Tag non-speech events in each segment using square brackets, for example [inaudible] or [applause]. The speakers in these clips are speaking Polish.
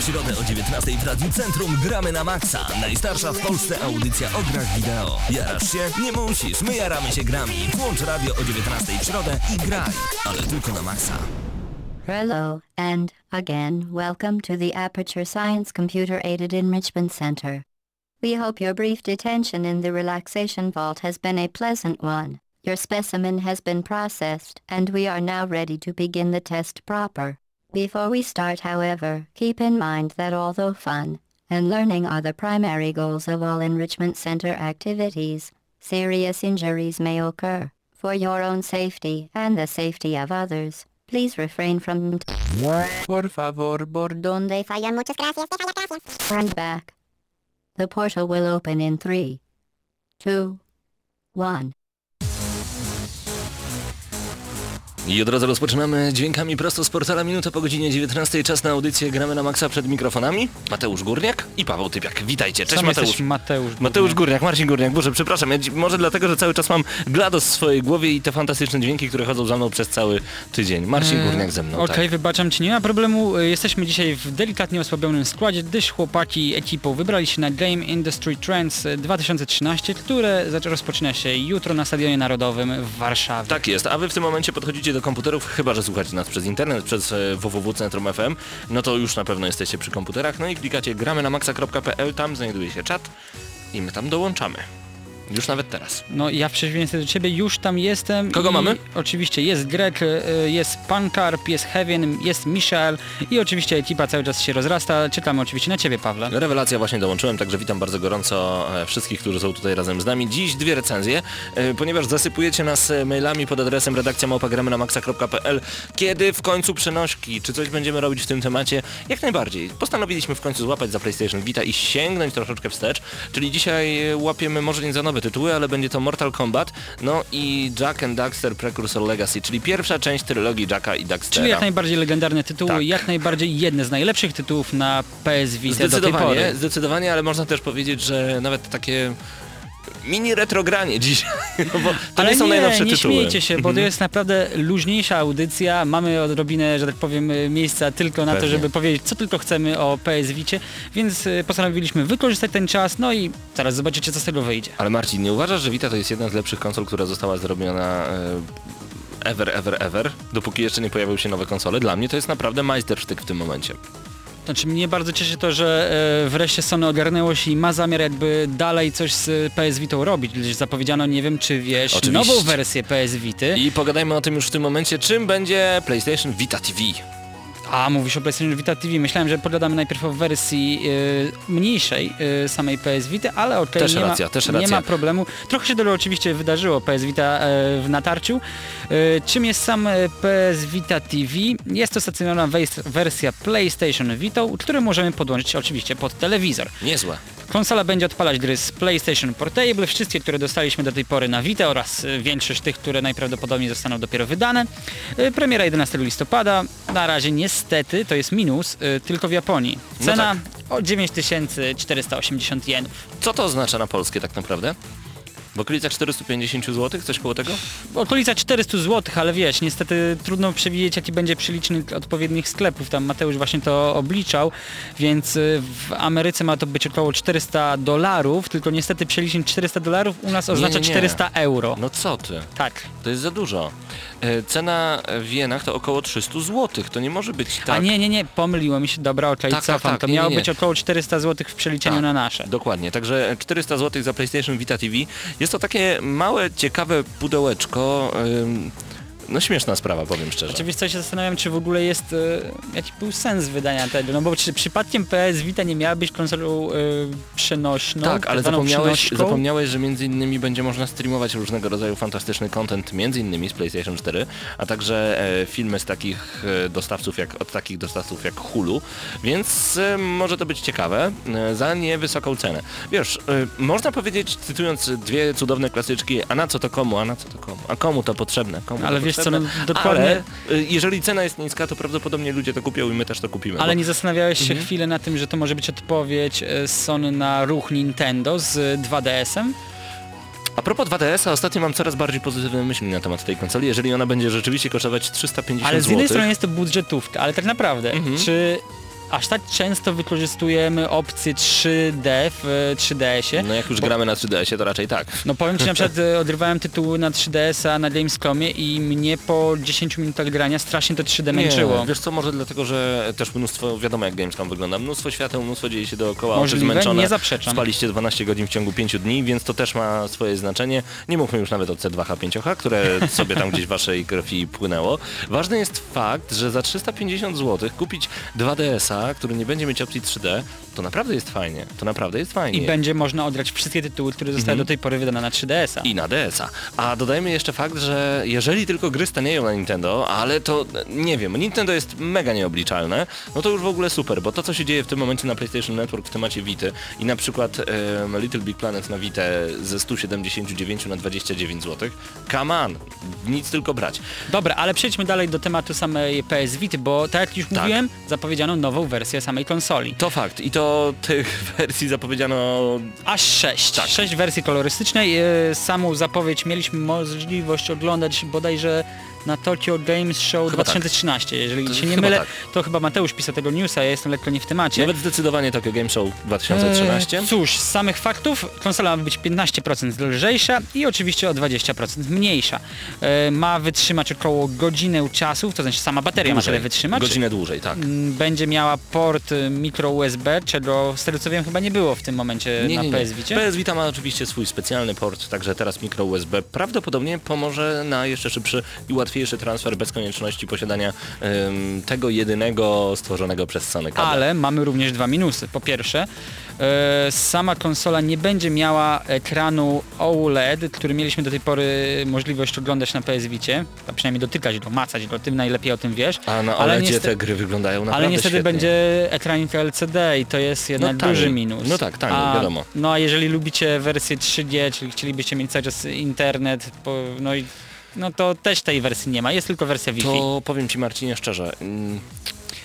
W środę o 19 w Radiu Centrum gramy na maksa. Najstarsza w Polsce audycja o grach wideo. Jarasz się? Nie musisz, my jaramy się grami. Włącz radio o 19 w środę i graj. Ale tylko na maksa. Hello, and again, welcome to the Aperture Science Computer Aided Enrichment Center. We hope your brief detention in the relaxation vault has been a pleasant one. Your specimen has been processed, and we are now ready to begin the test proper. Before we start, however, keep in mind that although fun and learning are the primary goals of all Enrichment Center activities, serious injuries may occur. For your own safety and the safety of others, please refrain from Por favor, por donde fallan muchas gracias, te falla gracias. And back. The portal will open in three, two, one. I od razu rozpoczynamy dźwiękami prosto z portala minuta po godzinie 19. Czas na audycję Gramy na maksa przed mikrofonami. Mateusz Górniak i Paweł Typiak. Witajcie. Cześć Sam Mateusz. Mateusz. Mateusz Górniak, Marcin Górniak, Boże, przepraszam, ja może dlatego, że cały czas mam GLaDOS w swojej głowie i te fantastyczne dźwięki, które chodzą za mną przez cały tydzień. Marcin Górniak ze mną, Okej, tak. wybaczam ci, nie ma problemu. E, Jesteśmy dzisiaj w delikatnie osłabionym składzie, gdyż chłopaki ekipą wybrali się na Game Industry Trends e, 2013, które rozpoczyna się jutro na Stadionie Narodowym w Warszawie. Tak jest, a wy w tym momencie podchodzicie do komputerów, chyba że słuchacie nas przez internet, przez e, www.centrum.fm, no to już na pewno jesteście przy komputerach, no i klikacie gramy na maxa.pl, tam znajduje się czat i my tam dołączamy. Już nawet teraz. No ja w przeciwieństwie do ciebie już tam jestem. Kogo mamy? Oczywiście jest Greg, e, jest Pankarp, jest Heaven, jest Michel i oczywiście ekipa cały czas się rozrasta. Czytamy oczywiście na ciebie, Pawle. Rewelacja właśnie dołączyłem, także witam bardzo gorąco e, wszystkich, którzy są tutaj razem z nami. Dziś dwie recenzje, e, ponieważ zasypujecie nas mailami pod adresem redakcja małpagramy na maxa.pl. Kiedy w końcu przenośki? Czy coś będziemy robić w tym temacie? Jak najbardziej. Postanowiliśmy w końcu złapać za PlayStation Vita i sięgnąć troszeczkę wstecz, czyli dzisiaj łapiemy może nie za nowe tytuły, ale będzie to Mortal Kombat, no i Jack and Daxter Precursor Legacy, czyli pierwsza część trylogii Jacka i Daxtera. Czyli jak najbardziej legendarne tytuły, Tak. jak najbardziej jedne z najlepszych tytułów na PS Vita do tej Zdecydowanie, pory. zdecydowanie, ale można też powiedzieć, że nawet takie mini retrogranie dzisiaj, [laughs] no bo to Ale nie są najnowsze nie tytuły. śmiejcie się, bo to Mhm. jest naprawdę luźniejsza audycja. Mamy odrobinę, że tak powiem, miejsca tylko na Pewnie. to, żeby powiedzieć, co tylko chcemy o PS Vicie, więc y, postanowiliśmy wykorzystać ten czas, no i zaraz zobaczycie, co z tego wyjdzie. Ale Marcin, nie uważasz, że Vita to jest jedna z lepszych konsol, która została zrobiona e, ever, ever, ever, dopóki jeszcze nie pojawiły się nowe konsole? Dla mnie to jest naprawdę majstersztyk w tym momencie. Znaczy mnie bardzo cieszy to, że e, wreszcie Sony ogarnęło się i ma zamiar jakby dalej coś z PS Vitą robić, gdyż zapowiedziano, nie wiem czy wiesz, Oczywiście. nową wersję PS Vity. I pogadajmy o tym już w tym momencie, czym będzie PlayStation Vita TV. A, mówisz o PlayStation Vita TV. Myślałem, że pogadamy najpierw o wersji y, mniejszej y, samej PS Vita, ale okej, Też nie, racja, ma, nie ma problemu. Trochę się tego oczywiście wydarzyło PS Vita y, w natarciu. Y, czym jest sam y, PS Vita TV? Jest to stacjonarna wersja PlayStation Vita, który możemy podłączyć oczywiście pod telewizor. Niezłe. Konsola będzie odpalać gry z PlayStation Portable, wszystkie, które dostaliśmy do tej pory na Vita oraz y, większość tych, które najprawdopodobniej zostaną dopiero wydane. Y, Premiera 11 listopada, na razie niestety to jest minus, y, tylko w Japonii. No Cena tak. o 9480 jenów. Co to oznacza na polskie tak naprawdę? W okolicach 450 zł? Coś koło tego? Okolica 400 zł, ale wiesz, niestety trudno przewidzieć jaki będzie przelicznik odpowiednich sklepów. Tam Mateusz właśnie to obliczał, więc y, w Ameryce ma to być około 400 dolarów, tylko niestety przelicznik 400 dolarów u nas oznacza nie, nie. 400 euro. No co ty? Tak. To jest za dużo. E, Cena w jenach to około 300 zł. To nie może być tak. A nie, nie, nie, pomyliło mi się, dobra, okej, Tak, tak, cofam. tak, to nie, miało nie, nie. być około 400 zł w przeliczeniu Tak, na nasze. Dokładnie, także 400 zł za PlayStation Vita TV. Jest to takie małe, ciekawe pudełeczko. ym, no śmieszna sprawa, powiem szczerze. Oczywiście się zastanawiam, czy w ogóle jest, e, jaki był sens wydania tego, no bo czy przypadkiem PS Vita nie miała być konsolą e, przenośną? tak, ale tak zapomniałeś, zapomniałeś, że między innymi będzie można streamować różnego rodzaju fantastyczny content, między innymi z PlayStation 4, a także e, filmy z takich e, dostawców jak, od takich dostawców jak Hulu, więc e, może to być ciekawe za niewysoką cenę. Wiesz, można powiedzieć, cytując dwie cudowne klasyczki, a na co to komu, a na co to komu, a komu to potrzebne, komu Ale to wiesz co, no, dokładnie- ale e, jeżeli cena jest niska, to prawdopodobnie ludzie to kupią i my też to kupimy. Ale bo- nie zastanawiałeś Mhm. się chwilę na tym, że to może być odpowiedź e, Sony na ruch Nintendo z 2DS-em? A propos 2DS-a, ostatnio mam coraz bardziej pozytywne myśli na temat tej konsoli. Jeżeli ona będzie rzeczywiście kosztować 350 Ale z zł, jednej strony jest to budżetówka, ale tak naprawdę, Mhm. czy aż tak często wykorzystujemy opcję 3D w e, 3DS-ie? no jak już Bo- gramy na 3DS-ie, to raczej tak. No powiem Ci na przykład, e, odrywałem tytuły na 3DS-a na Gamescomie i mnie po 10 minutach grania strasznie to 3D męczyło. wiesz co, może dlatego, że też mnóstwo, wiadomo jak Gamescom wygląda, mnóstwo świateł, mnóstwo dzieje się dookoła, oczy Możliwe, zmęczone. nie zaprzeczam. Spaliście 12 godzin w ciągu 5 dni, więc to też ma swoje znaczenie. Nie mówmy już nawet o C2H5H, które [laughs] sobie tam gdzieś w waszej krwi płynęło. Ważny jest fakt, że za 350 zł kupić 2DS-a, który nie będzie mieć opcji 3D, to naprawdę jest fajnie. To naprawdę jest fajnie. I będzie można odrać wszystkie tytuły, które zostały do tej pory wydane na 3DS-a. I na DS-a. A dodajmy jeszcze fakt, że jeżeli tylko gry stanieją na Nintendo, ale to nie wiem, Nintendo jest mega nieobliczalne, no to już w ogóle super, bo to co się dzieje w tym momencie na PlayStation Network w temacie Vity i na przykład em, Little Big Planet na Vita ze 179 na 29 zł, come on, nic tylko brać. Dobra, ale przejdźmy dalej do tematu samej PS Vity, bo tak jak już Tak. mówiłem, zapowiedziano nową wersję samej konsoli. To fakt i to tych [laughs] wersji zapowiedziano Aż sześć. Tak. Sześć wersji kolorystycznej. E, Samą zapowiedź mieliśmy możliwość oglądać bodajże na Tokyo Games Show Chyba 2013. Jeżeli To się nie mylę, tak. to chyba Mateusz pisał tego newsa, ja jestem lekko nie w temacie. nawet zdecydowanie Tokyo Game Show 2013. Eee, cóż, z samych faktów konsola ma być 15% lżejsza i oczywiście o 20% mniejsza. E, ma wytrzymać około godzinę czasów, to znaczy sama bateria ma tyle wytrzymać. Godzinę dłużej, tak. Mm, Będzie miała port y, micro USB, czego z tego co wiem chyba nie było w tym momencie na PS Vicie. PS Vita ma oczywiście swój specjalny port, także teraz micro USB prawdopodobnie pomoże na jeszcze szybszy i łatwiejszy transfer bez konieczności posiadania em, tego jedynego stworzonego przez Sony kabla. Ale mamy również dwa minusy. Po pierwsze, e, sama konsola nie będzie miała ekranu OLED, który mieliśmy do tej pory możliwość oglądać na PS Vicie, a przynajmniej dotykać go, macać go, ty najlepiej o tym wiesz. A na ale OLEDzie niestety- te gry wyglądają naprawdę Ale niestety świetnie. będzie ekranik LCD i to jest jednak taniej. duży minus. No tak, taniej, a, wiadomo. No a jeżeli lubicie wersję 3G, czyli chcielibyście mieć cały czas internet, no i no to też tej wersji nie ma, jest tylko wersja Wi-Fi. To powiem Ci Marcinie szczerze, mm,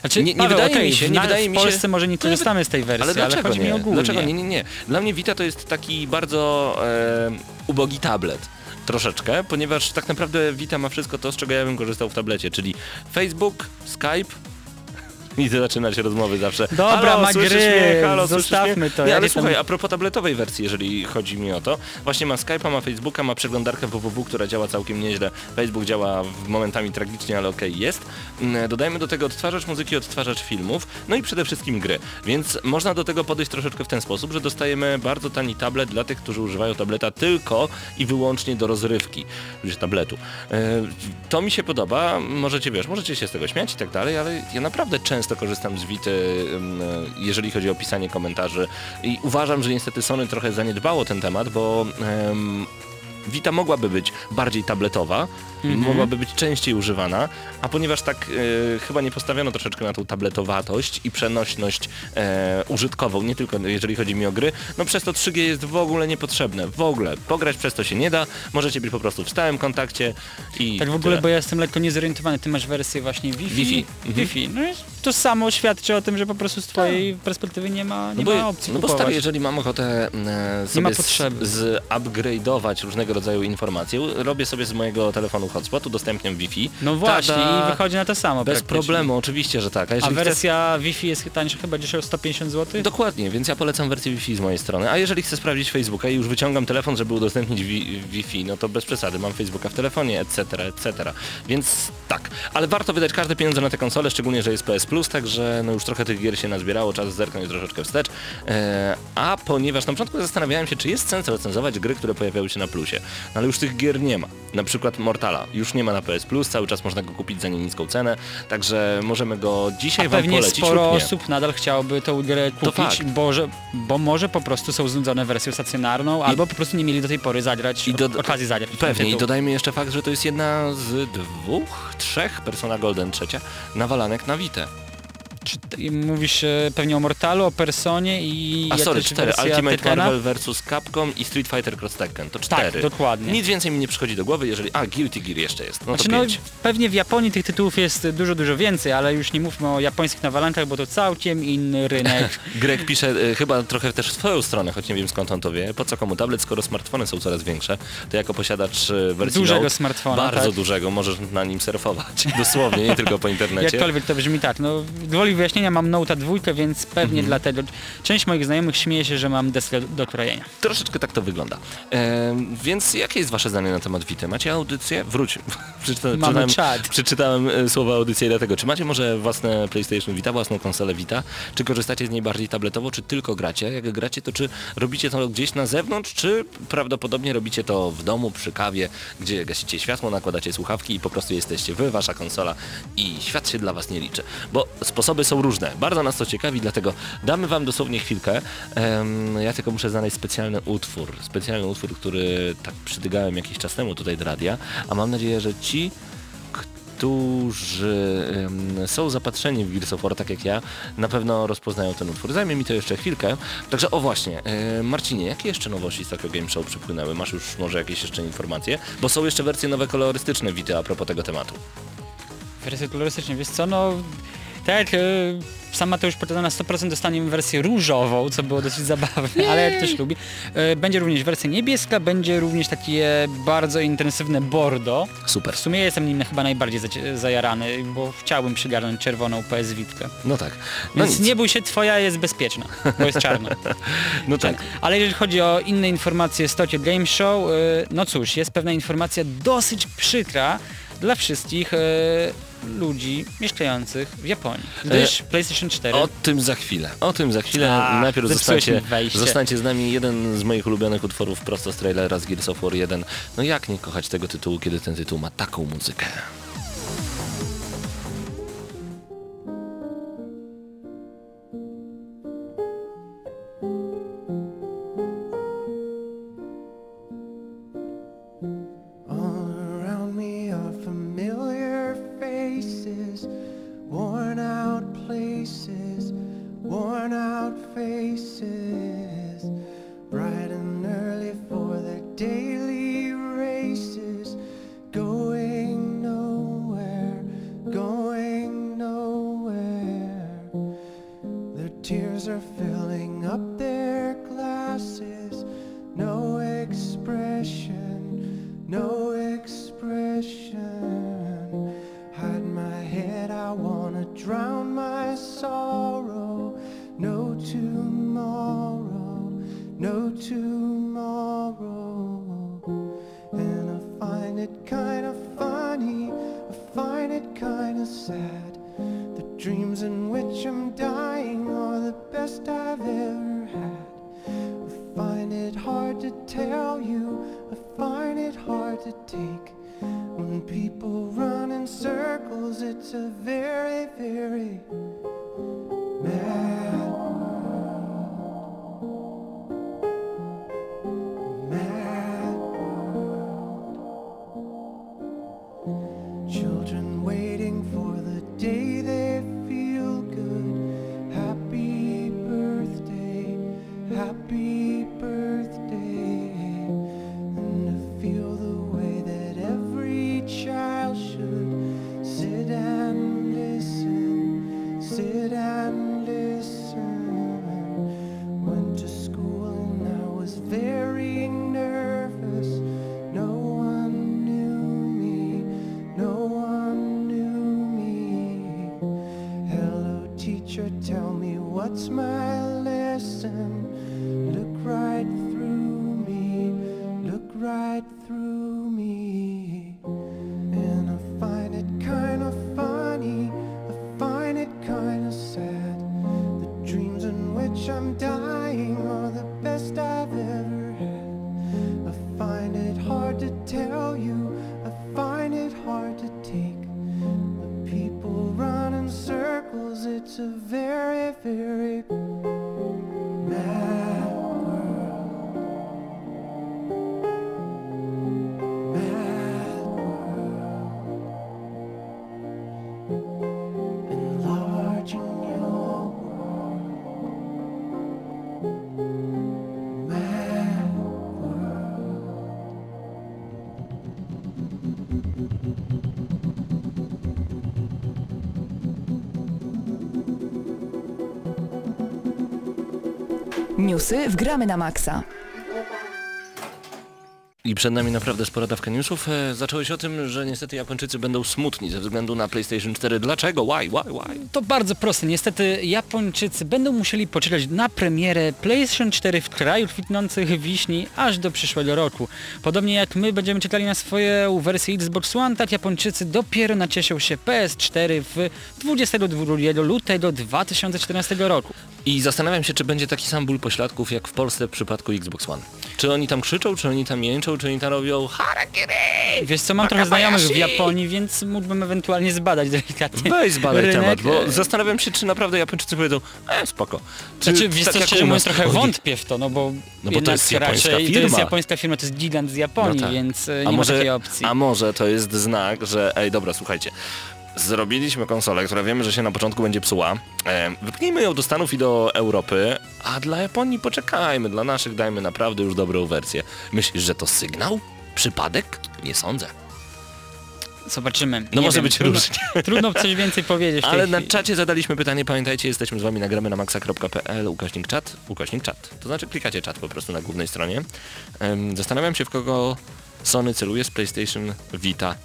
Znaczy, nie- nie Paweł, wydaje okej, mi się- nie wydaje w mi się- Polsce może nie wy- korzystamy z tej wersji, ale ale, dlaczego chodzi nie? mi ogólnie. Dlaczego nie, nie, nie? Dla mnie Vita to jest taki bardzo e, ubogi tablet. Troszeczkę, ponieważ tak naprawdę Vita ma wszystko to, z czego ja bym korzystał w tablecie, czyli Facebook, Skype, [laughs] i zaczyna się rozmowy zawsze. Dobra, halo, ma słyszysz gry, mnie? Halo, zostawmy mnie? to, Nie, ja ale nie tam- słuchaj, a propos tabletowej wersji, jeżeli chodzi mi o to, właśnie ma Skype'a, ma Facebooka, ma przeglądarkę www, która działa całkiem nieźle. Facebook działa w- momentami tragicznie, ale okej jest. Mm, Dodajmy do tego odtwarzacz muzyki, odtwarzacz filmów, no i przede wszystkim gry. Więc można do tego podejść troszeczkę w ten sposób, że dostajemy bardzo tani tablet dla tych, którzy używają tableta tylko i wyłącznie do rozrywki, już tabletu. E, To mi się podoba, możecie, wiesz, możecie się z tego śmiać i tak dalej, ale ja naprawdę często korzystam z Vity, ym, jeżeli chodzi o pisanie komentarzy. I uważam, że niestety Sony trochę zaniedbało ten temat, bo em, Vita mogłaby być bardziej tabletowa, mogłaby być częściej używana, a ponieważ tak e, chyba nie postawiono troszeczkę na tą tabletowatość i przenośność e, użytkową, nie tylko jeżeli chodzi mi o gry, no przez to 3G jest w ogóle niepotrzebne, w ogóle. Pograć przez to się nie da, możecie być po prostu w stałym kontakcie i Tak w ogóle, tyle. bo ja jestem lekko niezorientowany, ty masz wersję właśnie Wi-Fi. Wi-Fi. Mhm. Wi-Fi. No i to samo świadczy o tym, że po prostu z twojej perspektywy nie ma, nie Tak. No ma bo, opcji no bo stary, jeżeli mam ochotę e, sobie ma z- potrzeby. z upgrade'ować różnego rodzaju informacje, robię sobie z mojego telefonu hotspot, udostępniam Wi-Fi. No właśnie, i wychodzi na to samo Bez problemu, oczywiście, że tak. A, A jeżeli chcesz- wersja Wi-Fi jest tańsza chyba gdzieś o 150 zł? Dokładnie, więc ja polecam wersję Wi-Fi z mojej strony. A jeżeli chcę sprawdzić Facebooka i już wyciągam telefon, żeby udostępnić wi- Wi-Fi, no to bez przesady, mam Facebooka w telefonie, etc., etc. Więc tak, ale warto wydać każde pieniądze na tę konsolę, szczególnie, że jest PS Plus, także no już trochę tych gier się nazbierało, czas zerknąć troszeczkę wstecz. E, a ponieważ na początku zastanawiałem się, czy jest sens recenzować gry, które pojawiały się na Plusie, no ale już tych gier nie ma. Na przykład Mortala. Już nie ma na PS Plus, cały czas można go kupić za nieniską cenę, także możemy go dzisiaj A wam pewnie polecić sporo osób nadal chciałoby tą grę kupić, bo, że, bo może po prostu są znudzone wersją stacjonarną, albo po prostu nie mieli do tej pory zagrać, I do- okazji zagrać. Pewnie i dodajmy jeszcze fakt, że to jest jedna z dwóch, trzech Persona Golden trzecia nawalanek na Vita. Czy mówisz e, pewnie o Mortalu, o Personie i A sorry, cztery. Ultimate? Marvel vs. Capcom i Street Fighter Cross Tekken. To cztery. Tak, dokładnie. Nic więcej mi nie przychodzi do głowy, jeżeli... A, Guilty Gear jeszcze jest. No Znaczy, to no, pięć. pewnie w Japonii tych tytułów jest dużo, dużo więcej, ale już nie mówmy o japońskich nawalankach, bo to całkiem inny rynek. [laughs] Greg pisze e, chyba trochę też w swoją stronę, choć nie wiem skąd on to wie. Po co komu tablet, skoro smartfony są coraz większe? To jako posiadacz e, wersji Dużego smartfona, Bardzo tak. dużego, możesz na nim surfować. [laughs] Dosłownie, nie tylko po [laughs] internecie. Jakkolwiek to brzmi tak, no gwoli wyjaśnienia mam Note'a dwójkę, więc pewnie Mhm. dlatego część moich znajomych śmieje się, że mam deskę do, krojenia. Troszeczkę tak to wygląda. E, więc jakie jest wasze zdanie na temat Vita? Macie audycję? Wróć. [laughs] Przeczyta, Mamy przeczytałem e, słowa audycję dlatego. Czy macie może własne PlayStation Vita, własną konsolę Vita? Czy korzystacie z niej bardziej tabletowo, czy tylko gracie? Jak gracie, to czy robicie to gdzieś na zewnątrz, czy prawdopodobnie robicie to w domu, przy kawie, gdzie gasicie światło, nakładacie słuchawki i po prostu jesteście wy, wasza konsola i świat się dla was nie liczy. Bo sposoby są różne. Bardzo nas to ciekawi, dlatego damy wam dosłownie chwilkę. Ja tylko muszę znaleźć specjalny utwór. Specjalny utwór, który tak przydygałem jakiś czas temu tutaj do radia, a mam nadzieję, że ci którzy są zapatrzeni w Gears of War, tak jak ja, na pewno rozpoznają ten utwór. Zajmie mi to jeszcze chwilkę. Także o właśnie, e, Marcinie, jakie jeszcze nowości z Tokyo Game Show przypłynęły? Masz już może jakieś jeszcze informacje? Bo są jeszcze wersje nowe kolorystyczne wideo a propos tego tematu. Wersja kolorystyczna, wiesz co, no tak, e, sam Mateusz Portana na 100% dostaniemy wersję różową, co było dosyć [laughs] zabawne, ale jak ktoś lubi. E, Będzie również wersja niebieska, będzie również takie bardzo intensywne bordo. Super. W sumie jestem nim chyba najbardziej zajarany, bo chciałbym przygarnąć czerwoną PS Vitkę. No tak. No Więc nic. nie bój się, twoja jest bezpieczna, bo jest czarna. [laughs] No tak. Ale jeżeli chodzi o inne informacje z Tokyo Game Show, y, no cóż, jest pewna informacja dosyć przykra dla wszystkich ludzi mieszkających w Japonii. Gdyż PlayStation 4 O tym za chwilę. O tym za chwilę. A, Najpierw zepsułeś zostańcie, zostańcie z nami jeden z moich ulubionych utworów prosto z trailera z Gears of War 1. No jak nie kochać tego tytułu, kiedy ten tytuł ma taką muzykę? Best I've ever had. I find it hard to tell you, I find it hard to take. When people run in circles, it's a very, very Newsy w gramy na maksa. I przed nami naprawdę spora dawka newsów. E, zaczęło się o tym, że niestety Japończycy będą smutni ze względu na PlayStation 4. Dlaczego? Why? Why? Why? To bardzo proste. Niestety Japończycy będą musieli poczekać na premierę PlayStation 4 w kraju kwitnących wiśni aż do przyszłego roku. Podobnie jak my będziemy czekali na swoje wersje Xbox One, tak Japończycy dopiero nacieszą się PS4 w 22 lutego 2014 roku. I zastanawiam się, czy będzie taki sam ból pośladków jak w Polsce w przypadku Xbox One. Czy oni tam krzyczą, czy oni tam jęczą, czy oni tam robią harakiri? Wiesz co, mam trochę znajomych w Japonii, więc mógłbym ewentualnie zbadać delikatnie Weź zbadaj rynek. temat, bo zastanawiam się, czy naprawdę Japończycy powiedzą, e, spoko. Czy Znaczy, wiesz tak co, szczerze mówiąc, trochę wątpię w to, no bo, No bo to jest japońska raczej, To jest firma. japońska firma, to jest gigant z Japonii, No tak. więc e, a nie może, ma takiej opcji. A może to jest znak, że ej dobra, słuchajcie, zrobiliśmy konsolę, która wiemy, że się na początku będzie psuła, e, wypchnijmy ją do Stanów i do Europy, a dla Japonii poczekajmy, dla naszych dajmy naprawdę już dobrą wersję. Myślisz, że to sygnał? Przypadek? Nie sądzę. Zobaczymy. No Nie może wiem, być trudno, różnie. [laughs] Trudno coś więcej powiedzieć Ale na chwili. czacie zadaliśmy pytanie, pamiętajcie, jesteśmy z wami, nagramy na maxa.pl, ukośnik czat, ukośnik czat. To znaczy klikacie czat po prostu na głównej stronie. Em, Zastanawiam się, w kogo Sony celuje z PlayStation Vita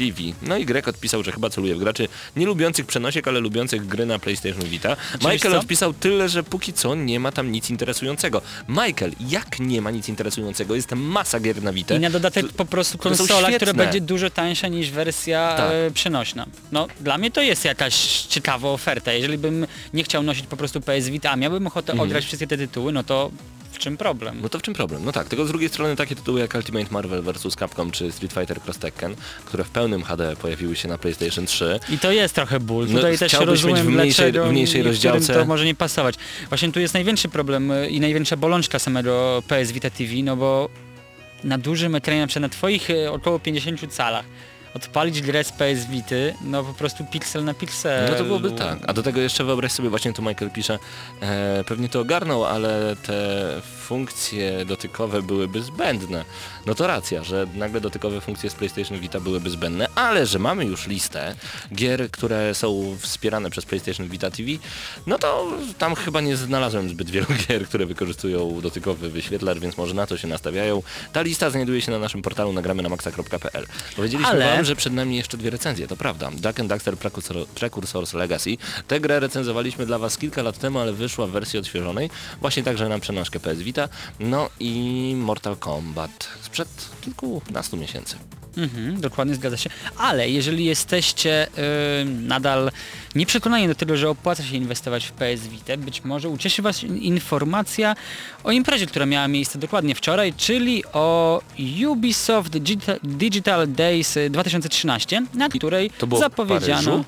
TV. No i Greg odpisał, że chyba celuje w graczy nie lubiących przenosiek, ale lubiących gry na PlayStation Vita. Michael odpisał tyle, że póki co nie ma tam nic interesującego. Michael, jak nie ma nic interesującego? Jest masa gier na Vita. I na dodatek po prostu konsola, która będzie dużo tańsza niż wersja Tak. e, przenośna. No dla mnie to jest jakaś ciekawa oferta. Jeżeli bym nie chciał nosić po prostu PS Vita, a miałbym ochotę Mhm. odgrać wszystkie te tytuły, no to w czym problem? No to w czym problem? No tak, tylko z drugiej strony takie tytuły jak Ultimate Marvel vs. Capcom czy Street Fighter Cross Tekken, które w pełnym HD pojawiły się na PlayStation 3. I to jest trochę ból. No, Tutaj też rozumiem, mieć w mniejszej- dlaczego w mniejszej rozdziałce. to może nie pasować. Właśnie tu jest największy problem y, i największa bolączka samego PS Vita TV, no bo na dużym ekranie, na przykład na twoich y, około 50 calach, odpalić grę z PS Vity, no po prostu piksel na piksel. No to byłoby tak. A do tego jeszcze wyobraź sobie, właśnie tu Michael pisze, e, pewnie to ogarnął, ale te funkcje dotykowe byłyby zbędne. No to racja, że nagle dotykowe funkcje z PlayStation Vita byłyby zbędne, ale że mamy już listę gier, które są wspierane przez PlayStation Vita TV, no to tam chyba nie znalazłem zbyt wielu [laughs] gier, które wykorzystują dotykowy wyświetlacz, więc może na to się nastawiają. Ta lista znajduje się na naszym portalu nagramy na maxa.pl. Powiedzieliśmy Ale- wam, że przed nami jeszcze dwie recenzje, to prawda. Duck and Daxter Precursor, Precursors Legacy. Tę grę recenzowaliśmy dla was kilka lat temu, ale wyszła w wersji odświeżonej, właśnie także na przenośkę PS Vita. No i Mortal Kombat sprzed kilkunastu miesięcy. Mhm, dokładnie zgadza się. Ale jeżeli jesteście y, nadal nieprzekonani do tego, że opłaca się inwestować w PS Vita, być może ucieszy Was informacja o imprezie, która miała miejsce dokładnie wczoraj, czyli o Ubisoft Digital, Days y, 2013, na której To było w zapowiedziano...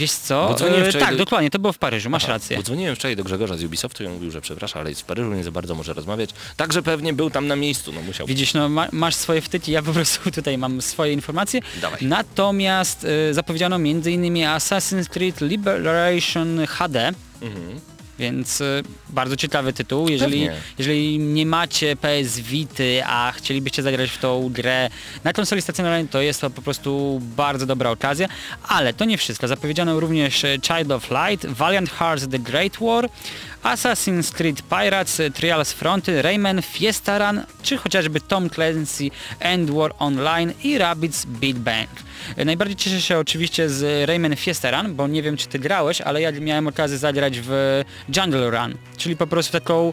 Wiesz co? Bo E, tak, do- dokładnie, to było w Paryżu, masz Aha, rację. Bo dzwoniłem wczoraj do Grzegorza z Ubisoftu i on mówił, że przepraszam, ale jest w Paryżu, nie za bardzo może rozmawiać. Także pewnie był tam na miejscu, no musiał. Widzisz, no ma, masz swoje wtyki, ja po prostu [laughs] tutaj mam swoje informacje. Dawaj. Natomiast y, zapowiedziano m.in. Assassin's Creed Liberation HD, Mhm. Więc y, bardzo ciekawy tytuł. Jeżeli, Pewnie. jeżeli nie macie PS Vity, a chcielibyście zagrać w tą grę na konsoli stacjonarnej, to jest to po prostu bardzo dobra okazja. Ale to nie wszystko. Zapowiedziano również Child of Light, Valiant Hearts The Great War, Assassin's Creed Pirates, Trials Fronty, Rayman Fiesta Run, czy chociażby Tom Clancy End War Online i Rabbids Big Bang. Najbardziej cieszę się oczywiście z Rayman Fiesta Run, bo nie wiem czy ty grałeś, ale ja miałem okazję zagrać w Jungle Run, czyli po prostu taką,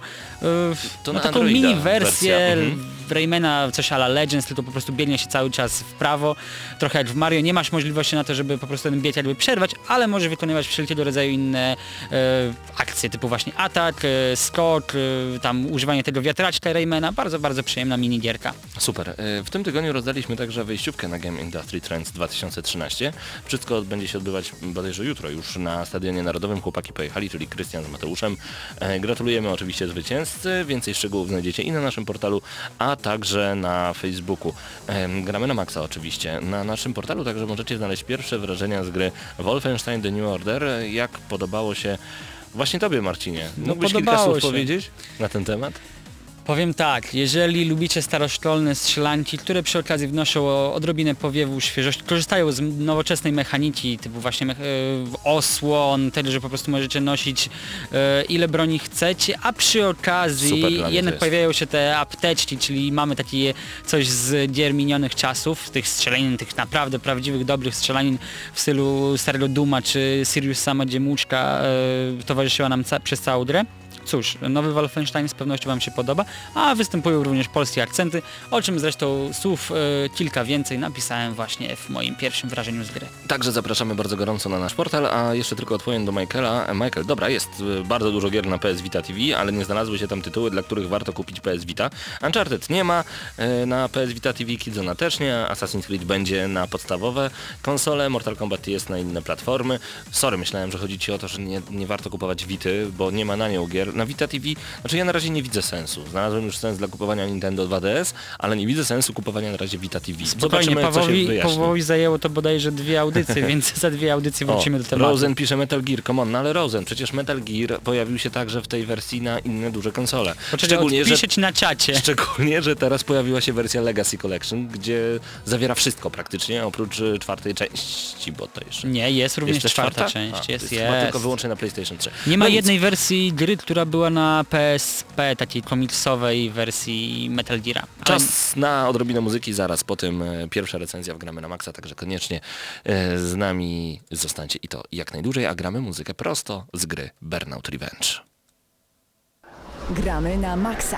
To no, taką mini wersję wersja, mhm. Raymana coś ala Legends, tylko po prostu biegnie się cały czas w prawo, trochę jak w Mario, nie masz możliwości na to, żeby po prostu ten bieg jakby przerwać, ale możesz wykonywać wszelkiego rodzaju inne e, akcje, typu właśnie atak, e, skok, e, tam używanie tego wiatraczka Raymana, bardzo, bardzo przyjemna minigierka. Super. E, W tym tygodniu rozdaliśmy także wyjściówkę na Game Industry Trends 2013. Wszystko będzie się odbywać bodajże jutro już na Stadionie Narodowym. Chłopaki pojechali, czyli Krystian z Mateuszem. E, Gratulujemy oczywiście zwycięzcy. Więcej szczegółów znajdziecie i na naszym portalu, a także na Facebooku. Gramy na maksa oczywiście. Na naszym portalu także możecie znaleźć pierwsze wrażenia z gry Wolfenstein The New Order. Jak podobało się właśnie Tobie, Marcinie? No, Mógłbyś kilka podobało słów się. powiedzieć na ten temat? Powiem tak, jeżeli lubicie staroszkolne strzelanki, które przy okazji wnoszą odrobinę powiewu świeżości, korzystają z nowoczesnej mechaniki, typu właśnie e, osłon, tego, że po prostu możecie nosić e, ile broni chcecie, a przy okazji Super jednak pojawiają się te apteczki, czyli mamy takie coś z gier minionych czasów, tych strzelanin, tych naprawdę prawdziwych, dobrych strzelanin w stylu starego Duma czy Sirius Sama, gdzie muczka e, towarzyszyła nam ca- przez całą grę. Cóż, nowy Wolfenstein z pewnością Wam się podoba, a występują również polskie akcenty, o czym zresztą słów e, kilka więcej napisałem właśnie w moim pierwszym wrażeniu z gry. Także zapraszamy bardzo gorąco na nasz portal, a jeszcze tylko odpowiem do Michaela. E, Michael, dobra, jest e, bardzo dużo gier na PS Vita TV, ale nie znalazły się tam tytuły, dla których warto kupić PS Vita. Uncharted nie ma e, na PS Vita TV, Killzone też nie, Assassin's Creed będzie na podstawowe konsole, Mortal Kombat jest na inne platformy. Sorry, myślałem, że chodzi Ci o to, że nie, nie warto kupować Vity, bo nie ma na nią gier. Na Vita TV, znaczy ja na razie nie widzę sensu. Znalazłem już sens dla kupowania Nintendo 2DS, ale nie widzę sensu kupowania na razie Vita TV. Spokojnie, Zobaczymy, co się. Pawłowi zajęło to bodajże dwie audycje, [laughs] więc za dwie audycje wrócimy O, do tematu. Rosen pisze Metal Gear, come on, no ale Rosen, przecież Metal Gear pojawił się także w tej wersji na inne duże konsole. Poczekaj, Szczególnie, że, ci na czacie. [laughs] szczególnie, że teraz pojawiła się wersja Legacy Collection, gdzie zawiera wszystko praktycznie, oprócz e, czwartej części, bo to jeszcze... Nie, jest również jeszcze czwarta, część, A, jest, jest chyba tylko wyłącznie na PlayStation 3. Nie ma No nic. jednej wersji gry, która była na PSP, takiej komiksowej wersji Metal Gear'a. Ale- Czas na odrobinę muzyki, zaraz po tym e, pierwsza recenzja w Gramy na Maxa, także koniecznie e, z nami zostańcie i to jak najdłużej, a gramy muzykę prosto z gry Burnout Revenge. Gramy na maksa.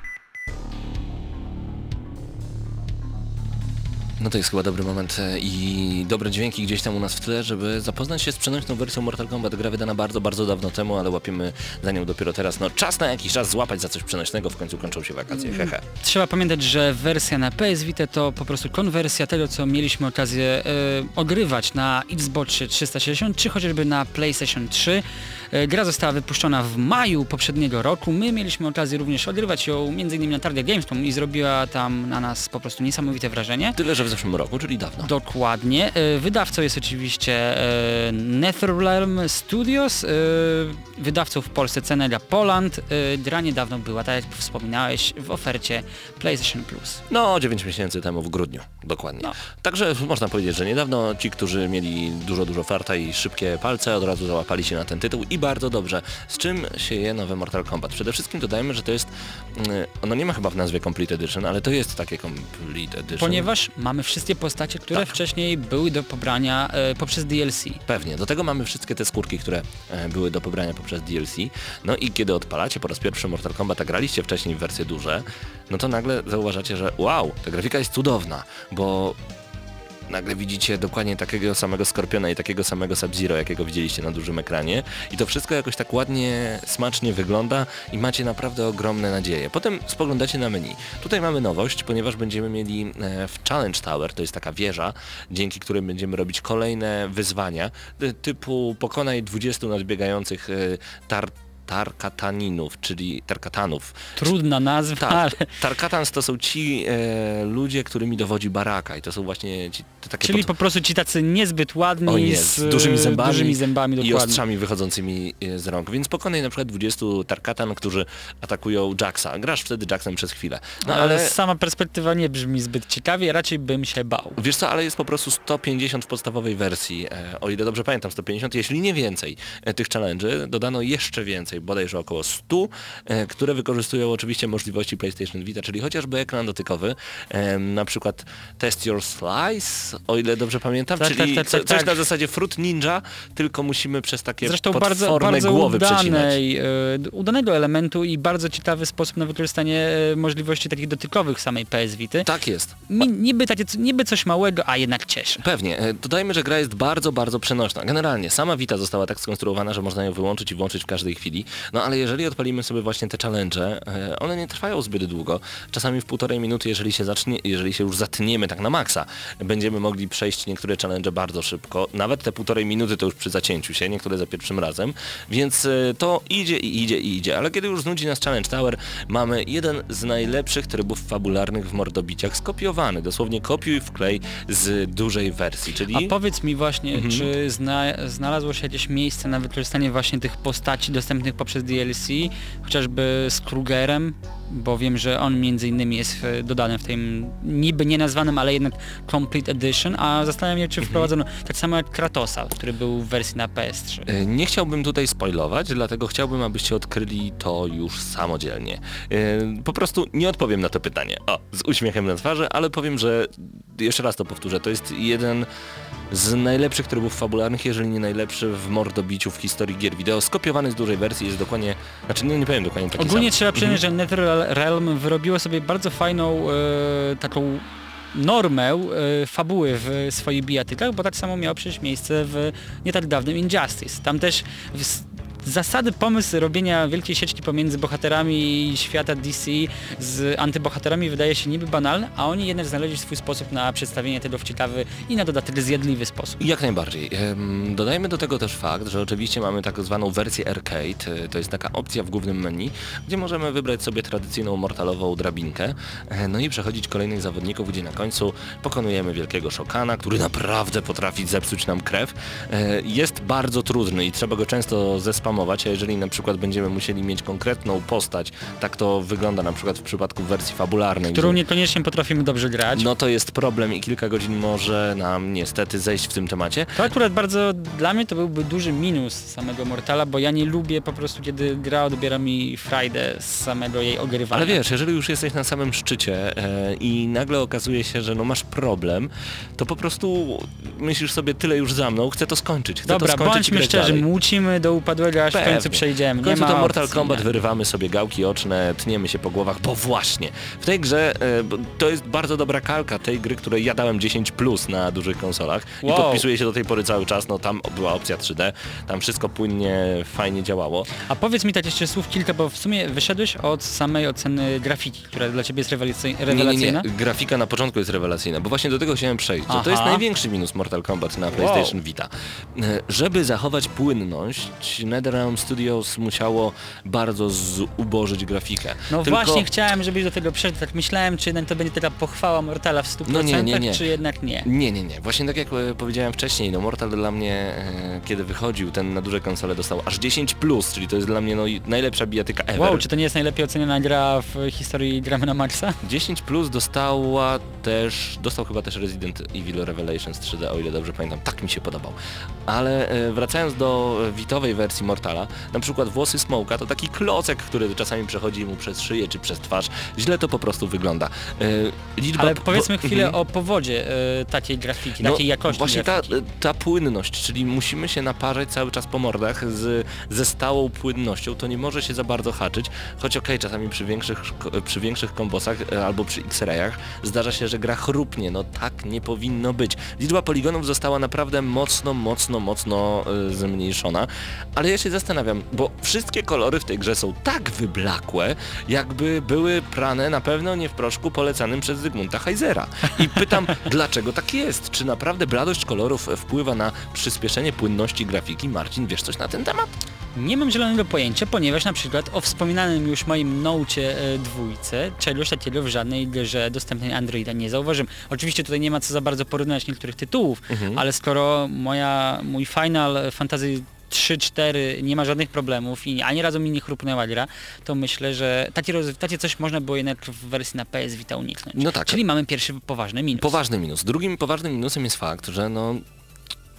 To jest chyba dobry moment e, i dobre dźwięki gdzieś tam u nas w tle, żeby zapoznać się z przenośną wersją Mortal Kombat. Gra wydana bardzo, bardzo dawno temu, ale łapiemy za nią dopiero teraz. No czas na jakiś czas złapać za coś przenośnego, w końcu kończą się wakacje, hehe. Trzeba pamiętać, że wersja na PS Vita to po prostu konwersja tego, co mieliśmy okazję e, ogrywać na Xboxie 360, czy chociażby na PlayStation 3. E, gra została wypuszczona w maju poprzedniego roku. My mieliśmy okazję również ogrywać ją m.in. na targach Gamescom i zrobiła tam na nas po prostu niesamowite wrażenie. Tyle, że w roku, czyli dawno. Dokładnie. E, Wydawcą jest oczywiście e, NetherRealm Studios, e, wydawcą w Polsce Cenelia Poland. Gra niedawno była, tak jak wspominałeś, w ofercie PlayStation Plus. No, 9 miesięcy temu w grudniu, dokładnie. No. Także można powiedzieć, że niedawno ci, którzy mieli dużo, dużo farta i szybkie palce, od razu załapali się na ten tytuł i bardzo dobrze. Z czym się je nowe Mortal Kombat? Przede wszystkim dodajmy, że to jest, ono nie ma chyba w nazwie Complete Edition, ale to jest takie Complete Edition. Ponieważ mamy wszystkie postacie, które Tak. wcześniej były do pobrania e, poprzez DLC. Pewnie. Do tego mamy wszystkie te skórki, które e, były do pobrania poprzez DLC. No i kiedy odpalacie po raz pierwszy Mortal Kombat, a graliście wcześniej w wersje duże, no to nagle zauważacie, że wow, ta grafika jest cudowna, bo nagle widzicie dokładnie takiego samego Skorpiona i takiego samego Sub-Zero, jakiego widzieliście na dużym ekranie i to wszystko jakoś tak ładnie, smacznie wygląda i macie naprawdę ogromne nadzieje. Potem spoglądacie na menu. Tutaj mamy nowość, ponieważ będziemy mieli e, w Challenge Tower, to jest taka wieża, dzięki której będziemy robić kolejne wyzwania, y, typu pokonaj 20 nadbiegających y, tar tarkataninów, czyli tarkatanów. Trudna nazwa, ale... Tak, Tarkatans to są ci e, ludzie, którymi dowodzi Baraka i to są właśnie ci te takie Czyli pod- po prostu ci tacy niezbyt ładni, z, dużymi zębami, dużymi zębami i ostrzami wychodzącymi e, z rąk. Więc pokonaj na przykład 20 Tarkatan, którzy atakują Jacksa. Grasz wtedy Jacksem przez chwilę. No ale... ale sama perspektywa nie brzmi zbyt ciekawie, raczej bym się bał. Wiesz co, ale jest po prostu 150 w podstawowej wersji, e, o ile dobrze pamiętam 150, jeśli nie więcej e, tych challenge'y, dodano jeszcze więcej, bodajże około 100, e, które wykorzystują oczywiście możliwości PlayStation Vita, czyli chociażby ekran dotykowy, e, na przykład Test Your Slice, o ile dobrze pamiętam, Tak, czyli tak, tak, tak, coś tak. na zasadzie Fruit Ninja, tylko musimy przez takie Zresztą bardzo, bardzo głowy przecinać. udanej, e, udanego elementu i bardzo ciekawy sposób na wykorzystanie możliwości takich dotykowych samej PS Vity. Tak jest. Mi, niby, takie, niby coś małego, a jednak cieszy. Pewnie. Dodajmy, że gra jest bardzo, bardzo przenośna. Generalnie sama Vita została tak skonstruowana, że można ją wyłączyć i włączyć w każdej chwili. No ale jeżeli odpalimy sobie właśnie te challenge, e, one nie trwają zbyt długo. Czasami w półtorej minuty, jeżeli się zacznie, jeżeli się już zatniemy tak na maksa, będziemy mogli przejść niektóre challenge bardzo szybko. Nawet te półtorej minuty to już przy zacięciu się, niektóre za pierwszym razem. Więc e, to idzie i idzie i idzie. Ale kiedy już znudzi nas Challenge Tower, mamy jeden z najlepszych trybów fabularnych w mordobiciach skopiowany. Dosłownie kopiuj wklej z dużej wersji, czyli... A powiedz mi właśnie, Mhm. czy zna, znalazło się jakieś miejsce na wykorzystanie właśnie tych postaci dostępnych poprzez DLC, chociażby z Krugerem, bo wiem, że on między innymi jest e, dodany w tym niby nienazwanym, ale jednak Complete Edition, a zastanawiam się, Mhm. czy wprowadzono tak samo jak Kratosa, który był w wersji na PS3. E, Nie chciałbym tutaj spoilować, dlatego chciałbym, abyście odkryli to już samodzielnie. E, Po prostu nie odpowiem na to pytanie. O, z uśmiechem na twarzy, ale powiem, że jeszcze raz to powtórzę, to jest jeden z najlepszych trybów fabularnych, jeżeli nie najlepszy w mordobiciu w historii gier wideo. Skopiowany z dużej wersji jest dokładnie, znaczy no nie powiem dokładnie taki Ogólnie sam. trzeba przyznać, że NetherRealm wyrobiło sobie bardzo fajną e, taką normę e, fabuły w swoich bijatykach, bo tak samo miało przecież miejsce w nie tak dawnym Injustice. Tam też w, zasady, pomysł robienia wielkiej sieczki pomiędzy bohaterami świata DC z antybohaterami wydaje się niby banalny, a oni jednak znaleźli swój sposób na przedstawienie tego w ciekawy i na dodatek zjadliwy sposób. Jak najbardziej. Dodajmy do tego też fakt, że oczywiście mamy tak zwaną wersję arcade, e, to jest taka opcja w głównym menu, gdzie możemy wybrać sobie tradycyjną mortalową drabinkę, e, no i przechodzić kolejnych zawodników, gdzie na końcu pokonujemy wielkiego szokana, który naprawdę potrafi zepsuć nam krew. E, Jest bardzo trudny i trzeba go często a jeżeli na przykład będziemy musieli mieć konkretną postać, tak to wygląda na przykład w przypadku wersji fabularnej. Którą niekoniecznie potrafimy dobrze grać. no to jest problem i kilka godzin może nam niestety zejść w tym temacie. To akurat bardzo, dla mnie to byłby duży minus samego Mortala, bo ja nie lubię po prostu, kiedy gra odbiera mi frajdę z samego jej ogrywania. Ale wiesz, jeżeli już jesteś na samym szczycie e, i nagle okazuje się, że no masz problem, to po prostu myślisz sobie tyle już za mną, chcę to skończyć, chcę Dobra, to skończyć bądźmy szczerzy, dalej. młócimy do upadłego tego aż w końcu Pewnie. przejdziemy. W końcu to Mortal opcji, Kombat nie. wyrywamy sobie gałki oczne, tniemy się po głowach, bo właśnie w tej grze e, to jest bardzo dobra kalka tej gry, której ja dałem 10 plus na dużych konsolach i Wow. podpisuję się do tej pory cały czas, no tam była opcja 3D, tam wszystko płynnie, fajnie działało. A powiedz mi tak jeszcze słów kilka, bo w sumie wyszedłeś od samej oceny grafiki, która dla ciebie jest rewelacy- Nie, nie, rewelacyjna. nie, grafika na początku jest rewelacyjna, bo właśnie do tego chciałem przejść. że To jest największy minus Mortal Kombat na PlayStation Vita. E, Żeby zachować płynność, NetherRealm Studios musiało bardzo zubożyć grafikę. No Tylko- właśnie chciałem, żebyś do tego przeszedł, tak myślałem, czy jednak to będzie taka pochwała Mortala w 100%, No nie, nie, nie. czy jednak nie. Nie, nie, nie. Właśnie tak jak e, powiedziałem wcześniej, no Mortal dla mnie, e, kiedy wychodził, ten na duże konsole dostał aż 10+, plus, czyli to jest dla mnie no, najlepsza bijatyka ever. Wow, czy to nie jest najlepiej oceniana gra w historii gramy na Maxa? 10 plus dostała też, dostał chyba też Resident Evil Revelations 3D, o ile dobrze pamiętam, tak mi się podobał. Ale e, wracając do witowej wersji Mortala, na przykład włosy Smoka to taki klocek, który czasami przechodzi mu przez szyję czy przez twarz. Źle to po prostu wygląda. E, liczba Ale po- powiedzmy chwilę Mhm. o powodzie y, takiej grafiki, No, takiej jakości Właśnie ta, grafiki. ta płynność, czyli musimy się naparzać cały czas po mordach z, ze stałą płynnością, to nie może się za bardzo haczyć, choć okej, czasami przy większych, przy większych kombosach e, albo przy X-rayach zdarza się, że gra chrupnie, no tak nie powinno być. Liczba poligonów została naprawdę mocno, mocno, mocno e, zmniejszona, ale ja się zastanawiam, bo wszystkie kolory w tej grze są tak wyblakłe, jakby były prane na pewno nie w proszku polecanym przez Zygmunta Heisera. I pytam, [laughs] dlaczego tak jest? Czy naprawdę bladość kolorów wpływa na przyspieszenie płynności grafiki? Marcin, wiesz coś na ten temat? Nie mam zielonego pojęcia, ponieważ na przykład o wspominanym już moim Nocie e, dwójce czegoś takiego w żadnej grze dostępnej Androida nie zauważyłem. Oczywiście tutaj nie ma co za bardzo porównać niektórych tytułów, Mhm. ale skoro moja, mój Final Fantasy 3-4 nie ma żadnych problemów i ani razu mi nie chrupnęła gra, to myślę, że takie, takie coś można było jednak w wersji na PS Vita uniknąć. No tak. Czyli mamy pierwszy poważny minus. Poważny minus. Drugim poważnym minusem jest fakt, że no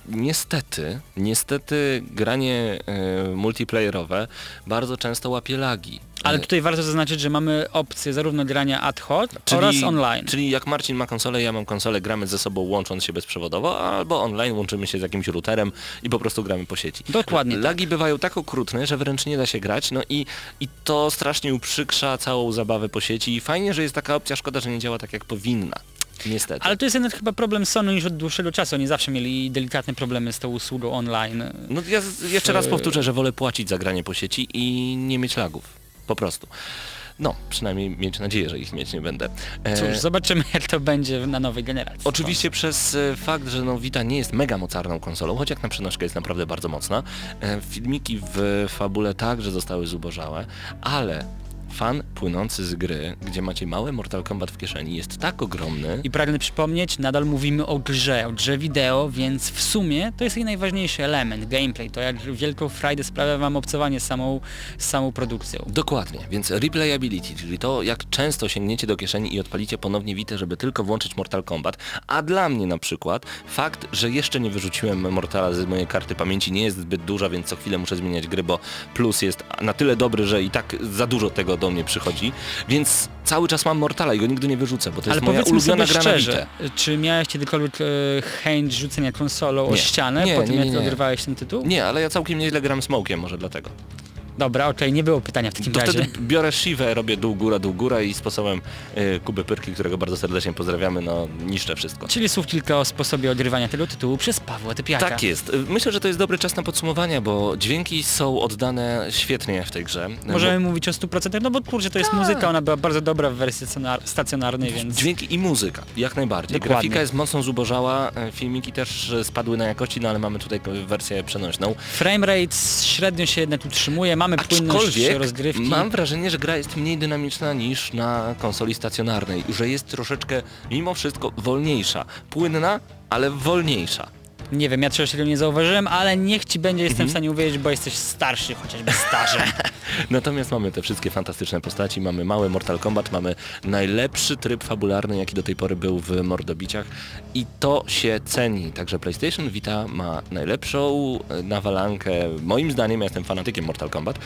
niestety, niestety granie e, multiplayerowe bardzo często łapie lagi. Ale E, tutaj warto zaznaczyć, że mamy opcję zarówno grania ad hoc Czyli, oraz online. Czyli jak Marcin ma konsolę, ja mam konsolę, gramy ze sobą łącząc się bezprzewodowo, albo online łączymy się z jakimś routerem i po prostu gramy po sieci. Dokładnie tak. Lagi bywają tak okrutne, że wręcz nie da się grać, no i, i to strasznie uprzykrza całą zabawę po sieci i fajnie, że jest taka opcja, szkoda, że nie działa tak jak powinna. Niestety. Ale to jest jednak chyba problem Sony już od dłuższego czasu. Oni zawsze mieli delikatne problemy z tą usługą online. No ja jeszcze raz powtórzę, że wolę płacić za granie po sieci i nie mieć lagów. Po prostu. No, przynajmniej mieć nadzieję, że ich mieć nie będę. E, Cóż, zobaczymy jak to będzie na nowej generacji. Oczywiście przez e, fakt, że no Vita nie jest mega mocarną konsolą, choć jak na przenośkę jest naprawdę bardzo mocna, e, filmiki w fabule także zostały zubożałe, ale fan płynący z gry, gdzie macie małe Mortal Kombat w kieszeni, jest tak ogromny, I pragnę przypomnieć, nadal mówimy o grze, o grze wideo, więc w sumie to jest jej najważniejszy element, gameplay, to jak wielką frajdę sprawia wam obcowanie z samą, z samą produkcją. Dokładnie, więc replayability, czyli to jak często sięgniecie do kieszeni i odpalicie ponownie Witę, żeby tylko włączyć Mortal Kombat, a dla mnie na przykład fakt, że jeszcze nie wyrzuciłem Mortala z mojej karty pamięci nie jest zbyt duża, więc co chwilę muszę zmieniać gry, bo plus jest na tyle dobry, że i tak za dużo tego do mnie przychodzi, więc cały czas mam Mortala i go nigdy nie wyrzucę, bo to Ale jest moja ulubiona gra szczerze, czy miałeś kiedykolwiek e, chęć rzucenia konsolą o Nie. ścianę Nie, po tym nie, nie, jak nie. odrywałeś ten tytuł? Nie, ale ja całkiem nieźle gram Smokiem, może dlatego. Dobra, okej, nie było pytania w takim To razie. wtedy biorę Shivę, robię dół góra, dół góra i sposobem y, Kuby Pyrki, którego bardzo serdecznie pozdrawiamy, no niszczę wszystko. Czyli słów kilka o sposobie odgrywania tego tytułu przez Pawła Typiaka. Tak jest. Y, Myślę, że to jest dobry czas na podsumowania, bo dźwięki są oddane świetnie w tej grze. Możemy mówić o 100%, no bo kurczę, to jest muzyka, ona była bardzo dobra w wersji stacjonar- stacjonarnej, więc... Dźwięki i muzyka, jak najbardziej. Dokładnie. Grafika jest mocno zubożała, e, filmiki też e, spadły na jakości, no ale mamy tutaj wersję przenośną. Framerate średnio się jednak utrzymuje, mamy płynność rozgrywki. mam wrażenie, że gra jest mniej dynamiczna niż na konsoli stacjonarnej, że jest troszeczkę mimo wszystko wolniejsza. Płynna, ale wolniejsza. Nie wiem, ja takiego nie zauważyłem, ale niech ci będzie, jestem Mhm. w stanie uwierzyć, bo jesteś starszy, chociażby starzem. [laughs] Natomiast mamy te wszystkie fantastyczne postaci, mamy mały Mortal Kombat, mamy najlepszy tryb fabularny, jaki do tej pory był w mordobiciach i to się ceni. Także PlayStation Vita ma najlepszą e, nawalankę, moim zdaniem, ja jestem fanatykiem Mortal Kombat,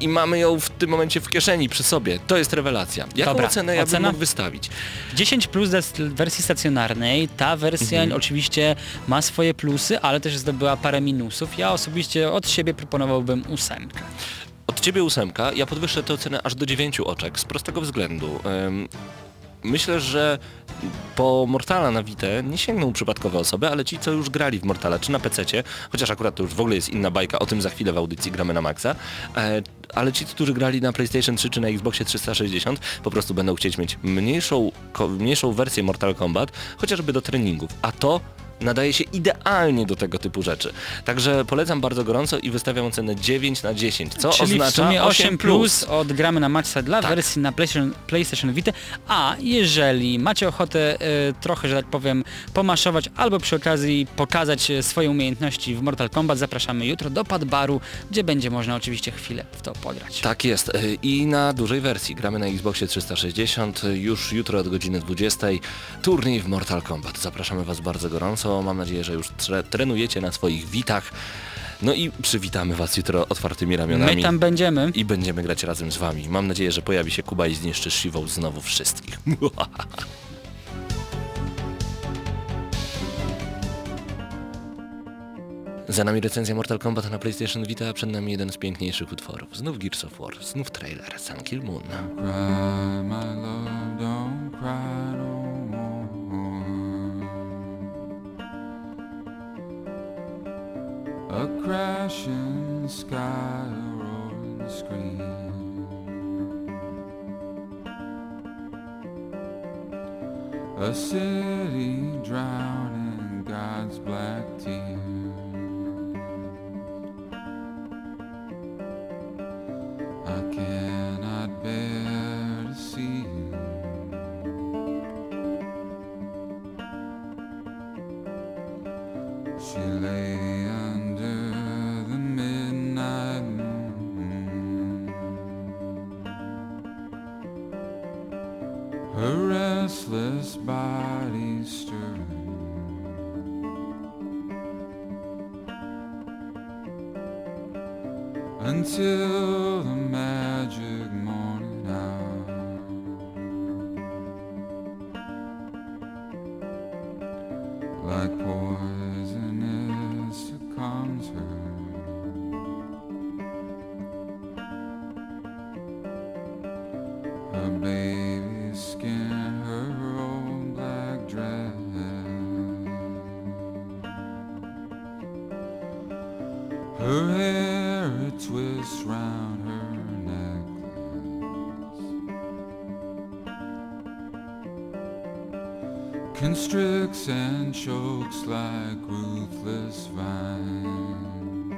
i mamy ją w tym momencie w kieszeni, przy sobie. To jest rewelacja. Jaką Dobra, ocenę ja bym ocena? mógł wystawić? 10 plus dla wersji stacjonarnej. Ta wersja Mhm. oczywiście ma swoje plusy, ale też zdobyła parę minusów. Ja osobiście od siebie proponowałbym ósemkę. Od ciebie ósemka, ja podwyższę tę ocenę aż do dziewięciu oczek, z prostego względu. Myślę, że po Mortala na Vita nie sięgną przypadkowe osoby, ale ci, co już grali w Mortala, czy na PC-cie, chociaż akurat to już w ogóle jest inna bajka, o tym za chwilę w audycji gramy na maksa, e, ale ci, którzy grali na PlayStation 3 czy na Xboxie 360, po prostu będą chcieć mieć mniejszą, mniejszą wersję Mortal Kombat, chociażby do treningów, a to nadaje się idealnie do tego typu rzeczy. Także polecam bardzo gorąco i wystawiam ocenę 9 na 10, co Czyli oznacza w sumie 8 8 plus od gramy na Maxa dla Tak. wersji na PlayStation, PlayStation Vita. A jeżeli macie ochotę e, trochę, że tak powiem, pomaszować albo przy okazji pokazać e, swoje umiejętności w Mortal Kombat, zapraszamy jutro do Padbaru, gdzie będzie można oczywiście chwilę w to podrać. Tak jest. Y, I na dużej wersji. Gramy na Xboxie 360. y, Już jutro od godziny 20. Turniej w Mortal Kombat. Zapraszamy Was bardzo gorąco. Mam nadzieję, że już tre trenujecie na swoich witach. No i przywitamy Was jutro otwartymi ramionami. My tam będziemy. I będziemy grać razem z Wami. Mam nadzieję, że pojawi się Kuba i zniszczy Shivą znowu wszystkich. [laughs] Za nami recenzja Mortal Kombat na PlayStation Vita, a przed nami jeden z piękniejszych utworów. Znów Gears of War, znów trailer, Sun Kill Moon. Cry, my love, don't cry no A crashing sky, a roaring scream. A city drowning in God's black tears. I cannot bear to see you. She lay to chokes like ruthless vines.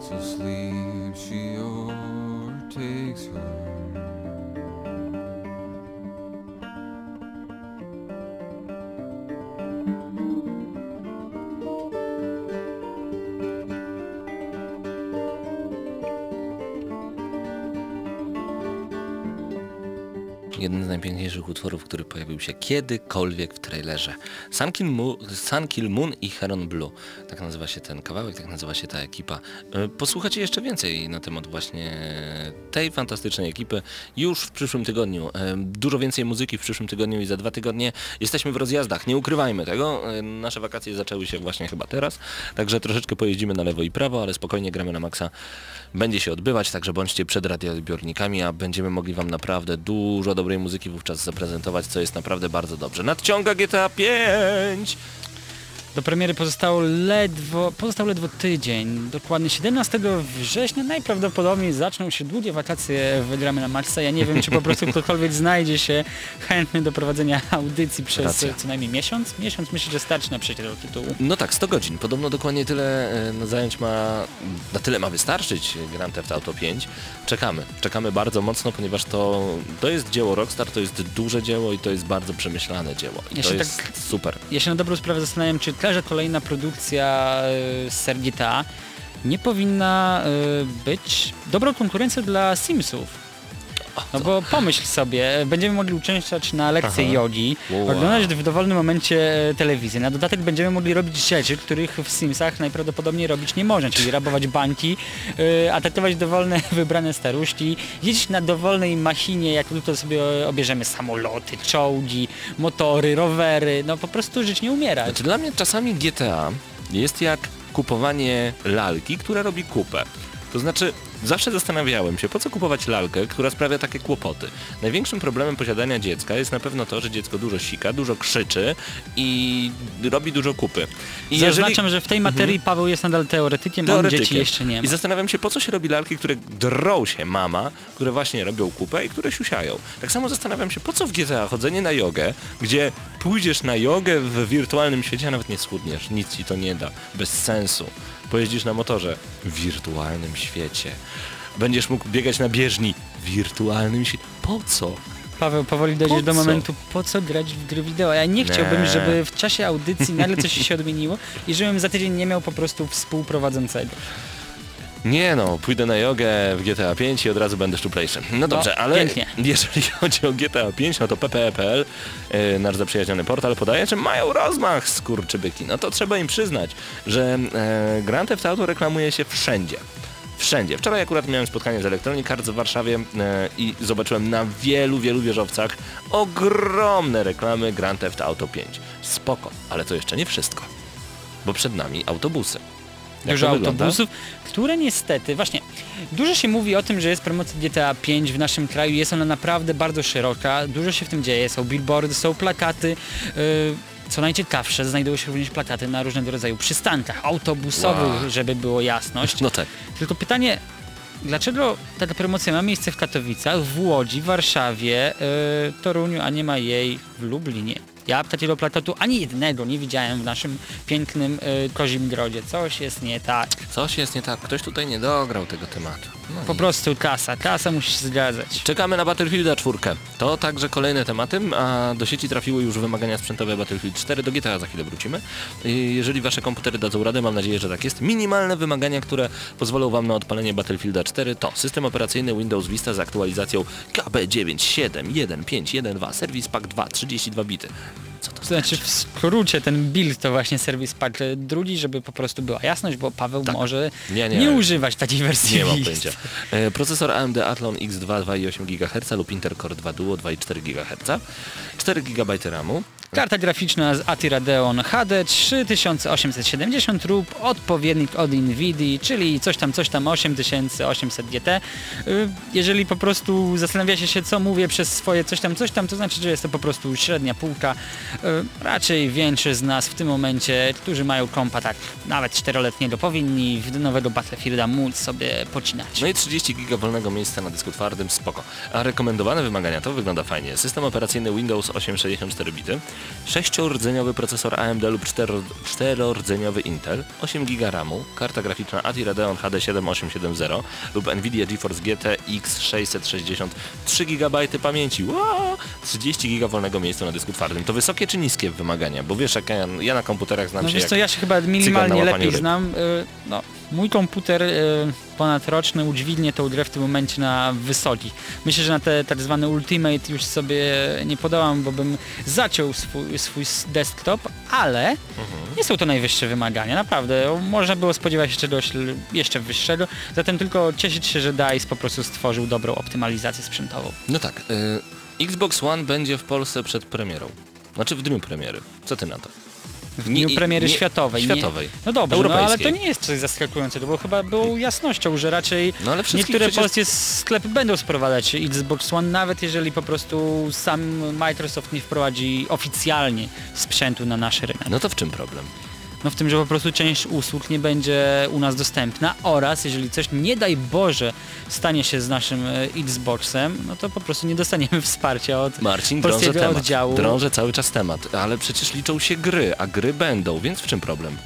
So sleep she overtakes her. Najpiękniejszych utworów, który pojawił się kiedykolwiek w trailerze. Sun Kill, Moon, i Heron Blue. Tak nazywa się ten kawałek, tak nazywa się ta ekipa. E, Posłuchacie jeszcze więcej na temat właśnie tej fantastycznej ekipy już w przyszłym tygodniu. E, Dużo więcej muzyki w przyszłym tygodniu i za dwa tygodnie jesteśmy w rozjazdach. Nie ukrywajmy tego. E, Nasze wakacje zaczęły się właśnie chyba teraz, także troszeczkę pojeździmy na lewo i prawo, ale spokojnie gramy na maksa. Będzie się odbywać, także bądźcie przed radioodbiornikami, a będziemy mogli Wam naprawdę dużo dobrej muzyki wówczas zaprezentować, co jest naprawdę bardzo dobrze. Nadciąga GTA 5! Do premiery pozostało ledwo, pozostał ledwo tydzień. Dokładnie 17 września najprawdopodobniej zaczną się długie wakacje w Gramy na Maxa. Ja nie wiem, czy po prostu [laughs] ktokolwiek znajdzie się chętny do prowadzenia audycji przez Racja. co najmniej miesiąc. Miesiąc myślę, że starczy na przejście do tytułu. No tak, 100 godzin. Podobno dokładnie tyle e, no, zająć ma, na tyle ma wystarczyć Grand Theft Auto 5. Czekamy. Czekamy bardzo mocno, ponieważ to, to jest dzieło Rockstar, to jest duże dzieło i to jest bardzo przemyślane dzieło. I Ja to jest tak- super. Ja się na dobrą sprawę zastanawiam, czy że kolejna produkcja y, z serii GTA nie powinna y, być dobrą konkurencją dla Simsów. No bo pomyśl sobie, będziemy mogli uczęszczać na lekcje Aha. jogi, Wow. oglądać w dowolnym momencie e, telewizję. Na dodatek będziemy mogli robić rzeczy, których w Simsach najprawdopodobniej robić nie można, czyli rabować bańki, e, atakować dowolne [laughs] wybrane staruszki, jeździć na dowolnej machinie, jak tutaj sobie obierzemy samoloty, czołgi, motory, rowery, no po prostu żyć nie umierać. Znaczy dla mnie czasami GTA jest jak kupowanie lalki, która robi kupę. To znaczy, zawsze zastanawiałem się, po co kupować lalkę, która sprawia takie kłopoty. Największym problemem posiadania dziecka jest na pewno to, że dziecko dużo sika, dużo krzyczy i robi dużo kupy. I Zaznaczam, że w tej materii Paweł jest nadal teoretykiem, on Teoretykiem. dzieci jeszcze nie I ma. zastanawiam się, po co się robi lalki, które drą się mama, które właśnie robią kupę i które siusiają. Tak samo zastanawiam się, po co w GTA chodzenie na jogę, gdzie pójdziesz na jogę w wirtualnym świecie, a nawet nie schudniesz, nic ci to nie da, bez sensu. Pojeździsz na motorze w wirtualnym świecie. Będziesz mógł biegać na bieżni w wirtualnym świecie. Po co? Paweł, powoli dojdziesz do momentu, po co grać w gry wideo. Ja nie chciałbym, Nie. żeby w czasie audycji nagle coś się [laughs] odmieniło i żebym za tydzień nie miał po prostu współprowadzącego. Nie no, pójdę na jogę w GTA 5 i od razu będę szczuplejszy. No dobrze, ale pięknie. jeżeli [laughs] chodzi o GTA 5, no to ppe.pl, yy, nasz zaprzyjaźniony portal podaje, że mają rozmach skurczybyki. No to trzeba im przyznać, że e, Grand Theft Auto reklamuje się wszędzie. Wszędzie. Wczoraj akurat miałem spotkanie z Electronic Arts w Warszawie e, i zobaczyłem na wielu, wielu wieżowcach ogromne reklamy Grand Theft Auto 5. Spoko, ale to jeszcze nie wszystko. Bo przed nami autobusy. Dużo autobusów, które niestety, właśnie, dużo się mówi o tym, że jest promocja GTA 5 w naszym kraju, jest ona naprawdę bardzo szeroka, dużo się w tym dzieje, są billboardy, są plakaty, yy, co najciekawsze, znajdują się również plakaty na różnego rodzaju przystankach autobusowych, Wow. żeby było jasność. No tak. Tylko pytanie, dlaczego taka promocja ma miejsce w Katowicach, w Łodzi, Warszawie, yy, Toruniu, a nie ma jej w Lublinie? Ja takiego plakatu ani jednego nie widziałem w naszym pięknym yy, Kozim Grodzie. Coś jest nie tak. Coś jest nie tak, ktoś tutaj nie dograł tego tematu. No Po nic. prostu kasa, kasa musi się zgadzać. Czekamy na Battlefielda 4. To także kolejne tematy, a do sieci trafiły już wymagania sprzętowe Battlefield 4, do GTA za chwilę wrócimy. I Jeżeli wasze komputery dadzą radę, mam nadzieję, że tak jest. Minimalne wymagania, które pozwolą wam na odpalenie Battlefielda 4 to system operacyjny Windows Vista z aktualizacją KB97151.2, Service Pack 2, 32 bity. Co to To znaczy w skrócie ten build to właśnie serwis pack drugi, żeby po prostu była jasność, bo Paweł Tak. może Nie, nie, nie. używać takiej wersji Nie mam pojęcia. E, procesor AMD Athlon X2 2,8 GHz lub Intercore 2 Duo 2,4 GHz, 4 GB RAMu, Karta graficzna z ATI Radeon HD 3870 lub odpowiednik od Nvidia, czyli coś tam, coś tam 8800 GT. Y, Jeżeli po prostu zastanawiacie się, co mówię przez swoje coś tam, coś tam, to znaczy, że jest to po prostu średnia półka. Y, Raczej większość z nas w tym momencie, którzy mają kompa tak nawet 4-letniego, powinni w nowego Battlefielda móc sobie pocinać. No i 30 GB wolnego miejsca na dysku twardym, spoko. A rekomendowane wymagania to wygląda fajnie. System operacyjny Windows 8 64 bity, 6-rdzeniowy procesor AMD lub 4-rdzeniowy Intel, 8 GB RAMu, karta graficzna ATI Radeon HD 7870 lub Nvidia GeForce GT X 660, 3 GB pamięci, wow! 30 GB wolnego miejsca na dysku twardym. To wysokie czy niskie wymagania? Bo wiesz, jak ja, ja na komputerach znam No się wiesz jak... co, ja się chyba minimalnie lepiej ryb. znam. Y, No, mój komputer y, ponadroczny udźwignie tą grę w tym momencie na wysokich. Myślę, że na te tak zwane Ultimate już sobie nie podałam, bo bym zaciął swój, swój desktop, ale Mhm. nie są to najwyższe wymagania, naprawdę. Można było spodziewać się czegoś jeszcze wyższego, zatem tylko cieszyć się, że DICE po prostu stworzył dobrą optymalizację sprzętową. No tak, y, Xbox One będzie w Polsce przed premierą. Znaczy w dniu premiery. Co ty na to? W Nie- dniu premiery nie- światowej. światowej. Nie, no dobrze, no, ale to nie jest coś zaskakującego, bo chyba było jasnością, że raczej No ale niektóre przecież- polskie sklepy będą sprowadzać Xbox One, nawet jeżeli po prostu sam Microsoft nie wprowadzi oficjalnie sprzętu na nasz rynek. No to w czym problem? No w tym, że po prostu część usług nie będzie u nas dostępna oraz jeżeli coś, nie daj Boże, stanie się z naszym e, Xboxem, no to po prostu nie dostaniemy [laughs] wsparcia od Marcin polskiego temat. oddziału. Drąży cały czas temat, ale przecież liczą się gry, a gry będą, więc w czym problem?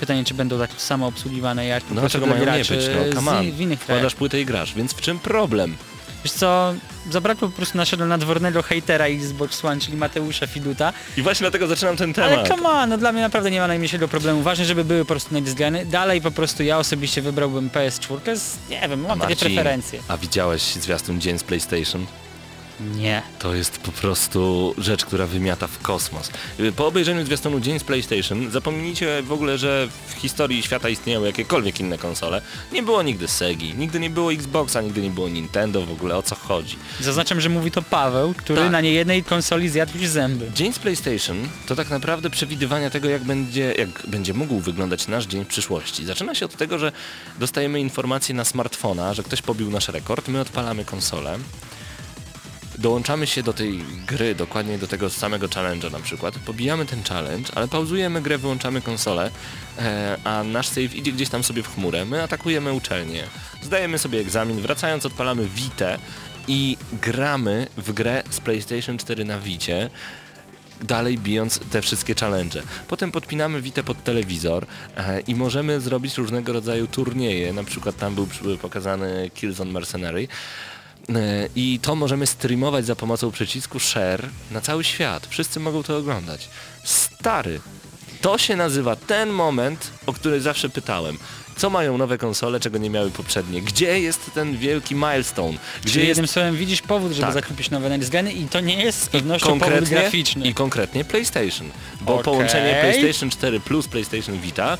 Pytanie, czy będą tak samo obsługiwane jak No dlaczego mają nie być? No come on. Wkładasz płytę i grasz, więc w czym problem? Wiesz co, zabrakło po prostu naszego nadwornego hejtera Xbox One, czyli Mateusza Fiduta. I właśnie dlatego zaczynam ten temat. Ale come on, no dla mnie naprawdę nie ma najmniejszego problemu. Ważne, żeby były po prostu nadizgrane. Dalej po prostu ja osobiście wybrałbym PS4, z, nie wiem, mam takie preferencje. A widziałeś zwiastun Dzień z PlayStation? Nie. To jest po prostu rzecz, która wymiata w kosmos. Po obejrzeniu zwiastunu Dzień z PlayStation zapomnijcie w ogóle, że w historii świata istniały jakiekolwiek inne konsole. Nie było nigdy Segi, nigdy nie było Xboxa, nigdy nie było Nintendo, w ogóle o co chodzi. Zaznaczam, że mówi to Paweł, który Tak. na niejednej konsoli zjadł już zęby. Dzień z PlayStation to tak naprawdę przewidywania tego, jak będzie, jak będzie mógł wyglądać nasz dzień w przyszłości. Zaczyna się od tego, że dostajemy informację na smartfona, że ktoś pobił nasz rekord, my odpalamy konsolę, dołączamy się do tej gry, dokładnie do tego samego challenge'a na przykład, pobijamy ten challenge, ale pauzujemy grę, wyłączamy konsolę, e, a nasz save idzie gdzieś tam sobie w chmurę, my atakujemy uczelnię, zdajemy sobie egzamin, wracając odpalamy Vita i gramy w grę z PlayStation 4 na Vicie, dalej bijąc te wszystkie challenge. Potem podpinamy Witę pod telewizor e, i możemy zrobić różnego rodzaju turnieje, na przykład tam był pokazany Killzone Mercenary i to możemy streamować za pomocą przycisku share na cały świat. Wszyscy mogą to oglądać. Stary, to się nazywa ten moment, o który zawsze pytałem. Co mają nowe konsole, czego nie miały poprzednie? Gdzie jest ten wielki milestone? Gdzie Czyli jest jednym słowem widzisz powód, żeby Tak. zakupić nowe nadizgrane i to nie jest z pewnością powód konkretnie, graficzny. I konkretnie PlayStation. Bo Okej. połączenie PlayStation 4 plus PlayStation Vita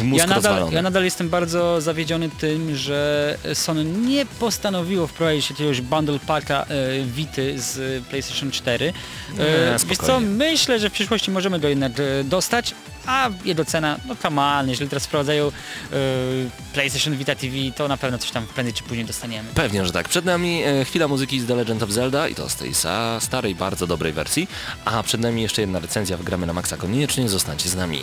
mózg Ja nadal, rozwalony. ja nadal jestem bardzo zawiedziony tym, że Sony nie postanowiło wprowadzić jakiegoś bundle packa e, Vity z PlayStation 4. E, Nie, wiesz co, myślę, że w przyszłości możemy go jednak e, dostać, a jego cena, no come on, jeżeli teraz wprowadzają e, PlayStation Vita TV, to na pewno coś tam prędzej czy później dostaniemy. Pewnie, że tak. Przed nami e, chwila muzyki z The Legend of Zelda i to z tej starej, bardzo dobrej wersji, a przed nami jeszcze jedna recenzja w Gramy na Maxa. Koniecznie zostańcie z nami.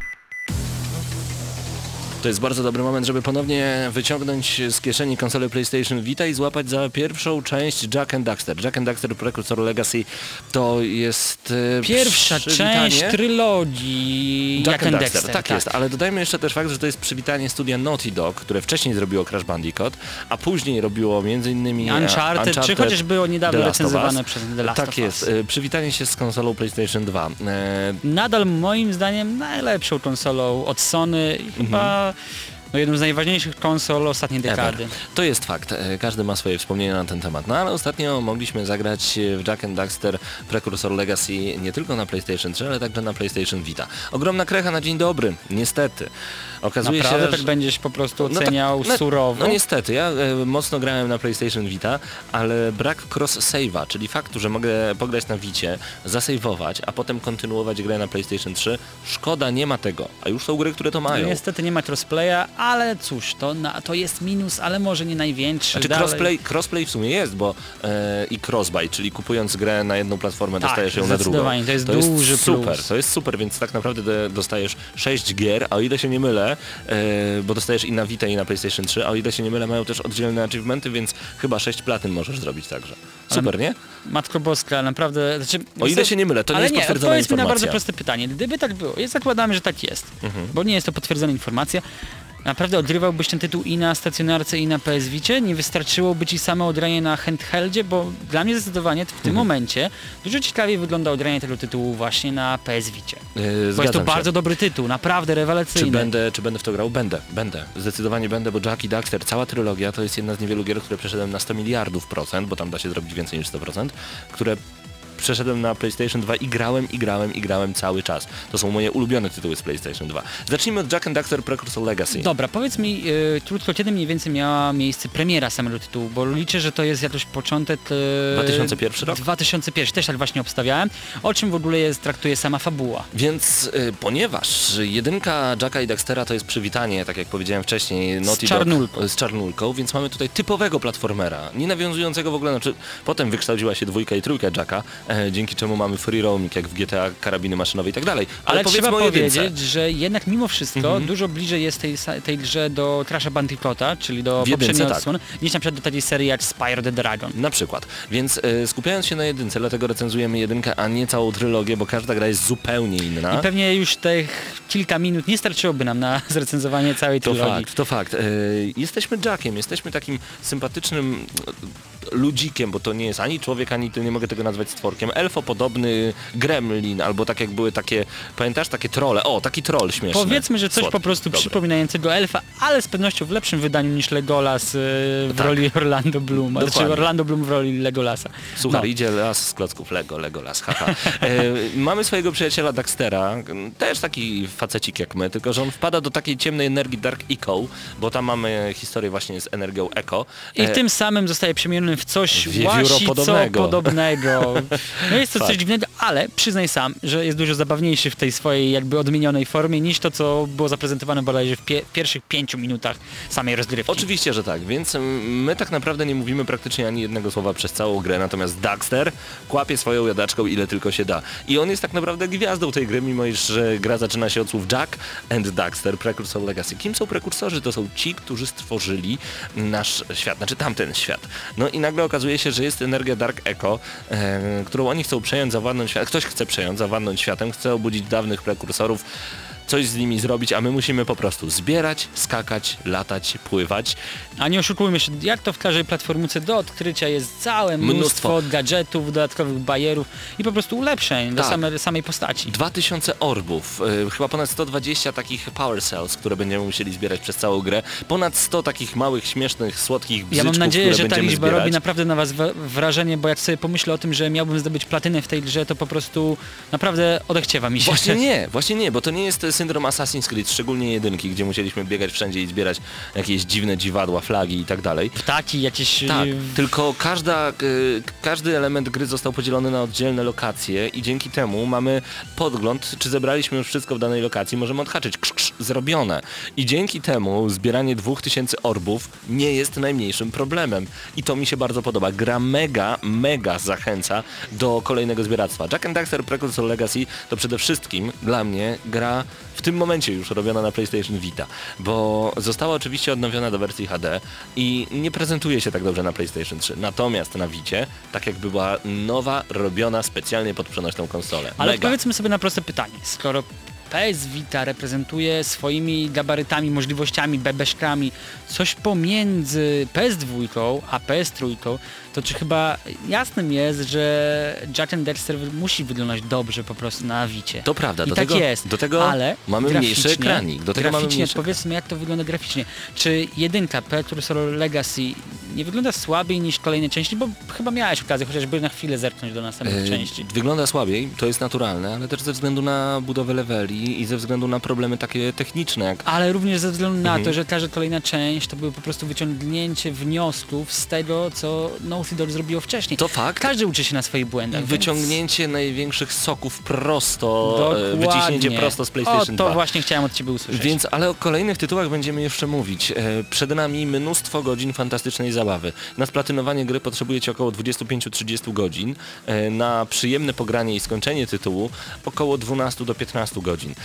To jest bardzo dobry moment, żeby ponownie wyciągnąć z kieszeni konsolę PlayStation Vita i złapać za pierwszą część Jack and Daxter. Jack and Daxter Precursor Legacy to jest e, Pierwsza część trylogii Jack and Daxter, Dexter, tak, jest, ale dodajmy jeszcze też fakt, że to jest przywitanie studia Naughty Dog, które wcześniej zrobiło Crash Bandicoot, a później robiło m.in. e, Uncharted, czy chociaż było niedawno recenzowane przez The Last Tak of jest, e, przywitanie się z konsolą PlayStation 2. E, nadal moim zdaniem najlepszą konsolą od Sony i chyba Euh, no, jedną z najważniejszych konsol ostatniej dekady. Ever. To jest fakt, e, każdy ma swoje wspomnienia na ten temat. No ale ostatnio mogliśmy zagrać w Jack and Daxter Precursor Legacy nie tylko na PlayStation 3, ale także na PlayStation Vita. Ogromna krecha na dzień dobry, niestety. Okazuje Naprawdę się, tak że... będziesz po prostu No tak, oceniał no- surowo? No niestety, ja e, mocno grałem na PlayStation Vita, ale brak cross-save'a, czyli faktu, że mogę pograć na Vicie, zasejwować, a potem kontynuować grę na PlayStation 3, szkoda, nie ma tego. A już są gry, które to No, mają. niestety nie ma crossplaya, ale cóż, to, na, to jest minus, ale może nie największy. Znaczy dalej. crossplay, crossplay w sumie jest, bo e, i crossbuy, czyli kupując grę na jedną platformę Tak, dostajesz ją na drugą. to jest duży super, plus. to jest super, więc tak naprawdę dostajesz 6 gier, a o ile się nie mylę, e, bo dostajesz i na Vita i na PlayStation 3, a o ile się nie mylę mają też oddzielne achievementy, więc chyba 6 platyn możesz zrobić także. Super, nie? Matko Boska, naprawdę... Znaczy, O ile się nie mylę, to nie ale jest nie, potwierdzona odpowiedz mi na informacja. bardzo proste pytanie. Gdyby tak było, jest zakładamy, że tak jest, Mhm. bo nie jest to potwierdzona informacja, naprawdę odgrywałbyś ten tytuł i na stacjonarce i na PS Vicie? Nie wystarczyłoby ci samo odranie na handheldzie? Bo dla mnie zdecydowanie w tym Mhm. momencie dużo ciekawiej wygląda odranie tego tytułu właśnie na PS Vicie. E, Bo jest to się. bardzo dobry tytuł, naprawdę rewelacyjny. Czy będę, czy będę w to grał? Będę, będę. Zdecydowanie będę, bo Jack i Daxter, cała trylogia to jest jedna z niewielu gier, które przeszedłem na 100 miliardów procent, bo tam da się zrobić więcej niż 100%, które przeszedłem na PlayStation 2 i grałem, i grałem, i grałem cały czas. To są moje ulubione tytuły z PlayStation 2. Zacznijmy od Jack and Daxter Precursor Legacy. Dobra, powiedz mi, y, krótko kiedy mniej więcej miała miejsce premiera samego tytułu, bo liczę, że to jest jakoś początek... y, 2001 rok? 2001, też tak właśnie obstawiałem. O czym w ogóle jest, traktuje sama fabuła? Więc y, ponieważ jedynka Jacka i Daxtera to jest przywitanie, tak jak powiedziałem wcześniej, Naughty czarnulką. Dog z czarnulką, więc mamy tutaj typowego platformera, nie nawiązującego w ogóle, znaczy potem wykształciła się dwójka i trójka Jacka, e, dzięki czemu mamy free roaming jak w GTA, karabiny maszynowe i tak dalej. Ale, Ale, trzeba powiedzieć, że jednak mimo wszystko dużo bliżej jest tej, tej grze do Crash'a Bandicoota, czyli do poprzedniej tak. odsłony, niż na przykład do takiej serii jak Spyro the Dragon. Na przykład. Więc e, skupiając się na jedynce, dlatego recenzujemy jedynkę, a nie całą trylogię, bo każda gra jest zupełnie inna. I pewnie już tych kilka minut nie starczyłoby nam na [laughs] zrecenzowanie całej To trylogii. fakt, to fakt. E, jesteśmy Jackiem, jesteśmy takim sympatycznym e, ludzikiem, bo to nie jest ani człowiek, ani to nie mogę tego nazwać stworkiem. Elfopodobny gremlin, albo tak jak były takie, pamiętasz, takie trole. O, taki troll śmieszny. Powiedzmy, że coś Słodki, po prostu dobry. przypominającego elfa, ale z pewnością w lepszym wydaniu niż Legolas e, w Tak. roli Orlando Bloom, znaczy. Orlando Bloom w roli Legolasa. Słuchaj, No. idzie las z klocków Lego, Lego las, haha. E, [laughs] mamy swojego przyjaciela Daxtera, też taki facecik jak my, tylko że on wpada do takiej ciemnej energii Dark Eco, bo tam mamy historię właśnie z energią Eco. I E, tym samym zostaje przemieniony w coś Wiewióropodobnego. łasico podobnego. [laughs] No jest to coś dziwnego, ale przyznaj sam, że jest dużo zabawniejszy w tej swojej jakby odmienionej formie niż to, co było zaprezentowane bodajże w pie pierwszych pięciu minutach samej rozgrywki. Oczywiście, że tak, więc mm, my tak naprawdę nie mówimy praktycznie ani jednego słowa przez całą grę, natomiast Daxter kłapie swoją jadaczką ile tylko się da. I on jest tak naprawdę gwiazdą tej gry, mimo iż gra zaczyna się od słów Jack and Daxter, Precursor Legacy. Kim są prekursorzy? To są ci, którzy stworzyli nasz świat, znaczy tamten świat. No i nagle okazuje się, że jest energia Dark Echo, e, którą oni chcą przejąć, zawładnąć światem. Ktoś chce przejąć, zawładnąć światem, chce obudzić dawnych prekursorów, coś z nimi zrobić, a my musimy po prostu zbierać, skakać, latać, pływać. A nie oszukujmy się, jak to w każdej platformce do odkrycia jest całe mnóstwo, Mnóstwo. gadżetów, dodatkowych bajerów i po prostu ulepszeń do Tak. same, samej postaci. 2000 orbów, y, chyba ponad 120 takich power cells, które będziemy musieli zbierać przez całą grę, ponad 100 takich małych, śmiesznych, słodkich Ja bzyczków, mam nadzieję, że ta liczba zbierać. robi naprawdę na was wa- wrażenie, bo jak sobie pomyślę o tym, że miałbym zdobyć platynę w tej grze, to po prostu naprawdę odechciewa mi się. Właśnie nie, [laughs] właśnie nie, bo to nie jest syndrom Assassin's Creed, szczególnie jedynki, gdzie musieliśmy biegać wszędzie i zbierać jakieś dziwne dziwadła, flagi i tak dalej. Ptaki, jakieś... Tak, y, tylko każda, y, każdy element gry został podzielony na oddzielne lokacje i dzięki temu mamy podgląd, czy zebraliśmy już wszystko w danej lokacji, możemy odhaczyć, krz, zrobione. I dzięki temu zbieranie 2000 orbów nie jest najmniejszym problemem. I to mi się bardzo podoba. Gra mega, mega zachęca do kolejnego zbieractwa. Jack and Daxter Precursor Legacy to przede wszystkim dla mnie gra w tym momencie już robiona na PlayStation Vita, bo została oczywiście odnowiona do wersji HD i nie prezentuje się tak dobrze na PlayStation 3. Natomiast na Vicie, tak jakby była nowa, robiona specjalnie pod przenośną konsolę. Ale Mega. powiedzmy sobie na proste pytanie, skoro PS Vita reprezentuje swoimi gabarytami, możliwościami, bebeszkami coś pomiędzy PS2 a PS3, to czy chyba jasnym jest, że Jack and Dexter musi wyglądać dobrze po prostu na Vicie. To prawda, I do tak tego- jest. do tego ale mamy mniejszy ekranik, do tego mamy graficznie, mniejszy powiedzmy jak to wygląda graficznie. Czy jedynka Precursor Legacy nie wygląda słabiej niż kolejne części, bo chyba miałeś okazję chociażby na chwilę zerknąć do następnych E, części. Wygląda słabiej, to jest naturalne, ale też ze względu na budowę leveli i ze względu na problemy takie techniczne, jak Ale również ze względu na Mhm. to, że każda kolejna część to były po prostu wyciągnięcie wniosków z tego, co Naughty Dog zrobiło wcześniej. To fakt. Każdy uczy się na swoich błędach. wyciągnięcie największych soków prosto, więc... e, Dokładnie. wyciśnięcie prosto z PlayStation O, to 2. właśnie chciałem od Ciebie usłyszeć. Więc, ale o kolejnych tytułach będziemy jeszcze mówić. E, przed nami mnóstwo godzin fantastycznej zabawy. Na splatynowanie gry potrzebujecie około 25-30 godzin. E, na przyjemne pogranie i skończenie tytułu około 12 do 15 godzin.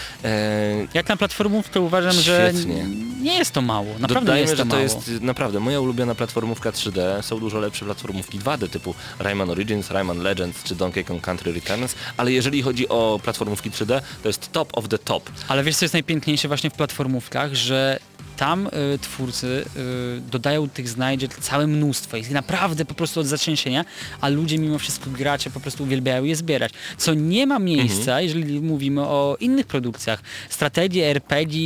Jak na platformówkę uważam, że Świetnie. nie jest to mało. Naprawdę nie Dodajmy, jest to że to mało. jest naprawdę moja ulubiona platformówka 3D. Są dużo lepsze platformówki 2D typu Rayman Origins, Rayman Legends czy Donkey Kong Country Returns, ale jeżeli chodzi o platformówki 3D, to jest top of the top. Ale wiesz co jest najpiękniejsze właśnie w platformówkach, że tam y, twórcy y, dodają tych znajdziek całe mnóstwo, ich naprawdę po prostu od zatrzęsienia, a ludzie mimo wszystko gracze po prostu uwielbiają je zbierać. Co nie ma miejsca, jeżeli mówimy o innych produkcjach. Strategii, RPG,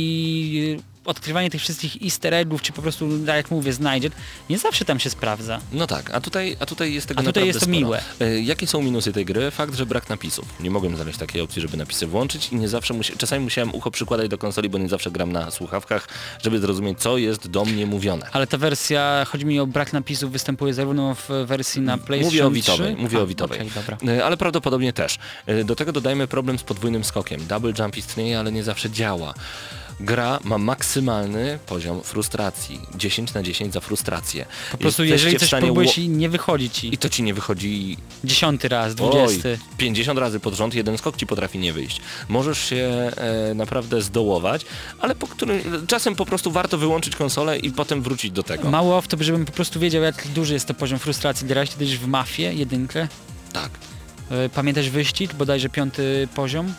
y, odkrywanie tych wszystkich easter eggów, czy po prostu, tak jak mówię, znajdzie, nie zawsze tam się sprawdza. No tak, a tutaj, a tutaj jest tego A tutaj jest to sporo. miłe. E, Jakie są minusy tej gry? Fakt, że brak napisów. Nie mogłem znaleźć takiej opcji, żeby napisy włączyć i nie zawsze musia... czasami musiałem ucho przykładać do konsoli, bo nie zawsze gram na słuchawkach, żeby zrozumieć, co jest do mnie mówione. Ale ta wersja, chodzi mi o brak napisów, występuje zarówno w wersji na PlayStation Mówię o Witowej, 3? mówię A, o Witowej. dobra. E, Ale prawdopodobnie też. E, Do tego dodajmy problem z podwójnym skokiem. Double jump istnieje, ale nie zawsze działa. Gra ma maksymalny poziom frustracji. 10 na 10 za frustrację. Po prostu Jesteście jeżeli coś stanie próbujesz i nie wychodzi ci, I to ci nie wychodzi dziesiąty raz, dwudziesty. 50 razy pod rząd jeden skok ci potrafi nie wyjść. Możesz się e, naprawdę zdołować, ale po którym, czasem po prostu warto wyłączyć konsolę i potem wrócić do tego. Mało off to, żebym po prostu wiedział, jak duży jest to poziom frustracji. Grałeś kiedyś w Mafię, jedynkę? tak. E, Pamiętasz wyścig, bodajże piąty poziom?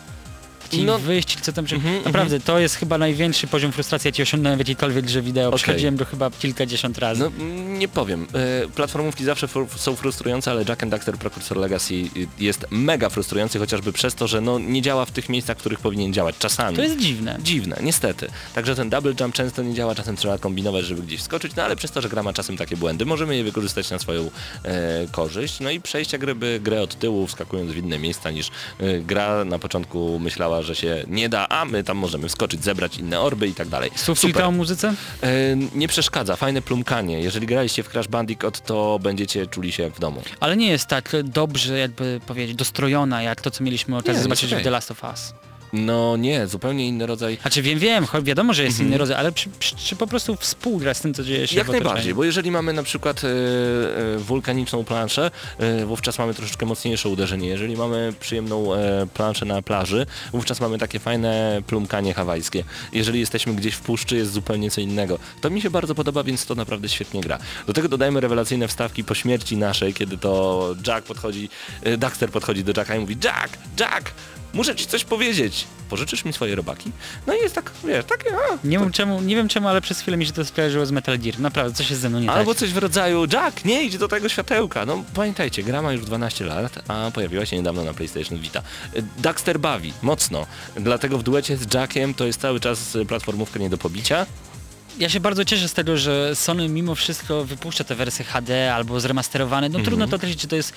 Taki No- wyścig, co tam... Mhm, Naprawdę, to jest chyba największy poziom frustracji, jaki osiągnąłem w jakiejkolwiek grze wideo. Okej. Przechodziłem go chyba kilkadziesiąt razy. No mm, nie powiem. E, platformówki zawsze są frustrujące, ale Jack and Daxter Precursor Legacy y, jest mega frustrujący chociażby przez to, że no, nie działa w tych miejscach, w których powinien działać czasami. To jest dziwne. Dziwne, niestety. Także ten double jump często nie działa, czasem trzeba kombinować, żeby gdzieś skoczyć, no ale przez to, że gra ma czasem takie błędy, możemy je wykorzystać na swoją e, korzyść. No i przejście gry, by grę od tyłu, wskakując w inne miejsca niż e, gra na początku myślała, że się nie da, a my tam możemy wskoczyć, zebrać inne orby i tak dalej. Słów kilka o muzyce? E, nie przeszkadza, fajne plumkanie. Jeżeli graliście w Crash Bandicoot, to będziecie czuli się jak w domu. Ale nie jest tak dobrze, jakby powiedzieć, dostrojona, jak to, co mieliśmy okazję zobaczyć okej. w The Last of Us. No nie, zupełnie inny rodzaj Znaczy wiem, wiem, cho- wiadomo, że jest inny rodzaj, ale czy, czy, czy po prostu współgra z tym, co dzieje się Jak w otoczeniu? najbardziej, bo jeżeli mamy na przykład e, e, wulkaniczną planszę, e, wówczas mamy troszeczkę mocniejsze uderzenie. Jeżeli mamy przyjemną e, planszę na plaży, wówczas mamy takie fajne plumkanie hawajskie. Jeżeli jesteśmy gdzieś w puszczy, jest zupełnie co innego. To mi się bardzo podoba, więc to naprawdę świetnie gra. Do tego dodajmy rewelacyjne wstawki po śmierci naszej, kiedy to Jack podchodzi, e, Daxter podchodzi do Jacka i mówi Jack, Jack, muszę ci coś powiedzieć. Pożyczysz mi swoje robaki? No i jest tak, wiesz, takie... A, Nie wiem, czemu, nie wiem czemu, ale przez chwilę mi się to skojarzyło z Metal Gear. Naprawdę, coś jest ze mną nie Albo tak. coś w rodzaju Jack, nie idź do tego światełka. No pamiętajcie, gra ma już 12 lat, a pojawiła się niedawno na PlayStation Vita. Y, Daxter bawi, mocno. Dlatego w duecie z Jackiem to jest cały czas y, platformówka nie do pobicia. Ja się bardzo cieszę z tego, że Sony mimo wszystko wypuszcza te wersje HD albo zremasterowane. No trudno to określić, czy to jest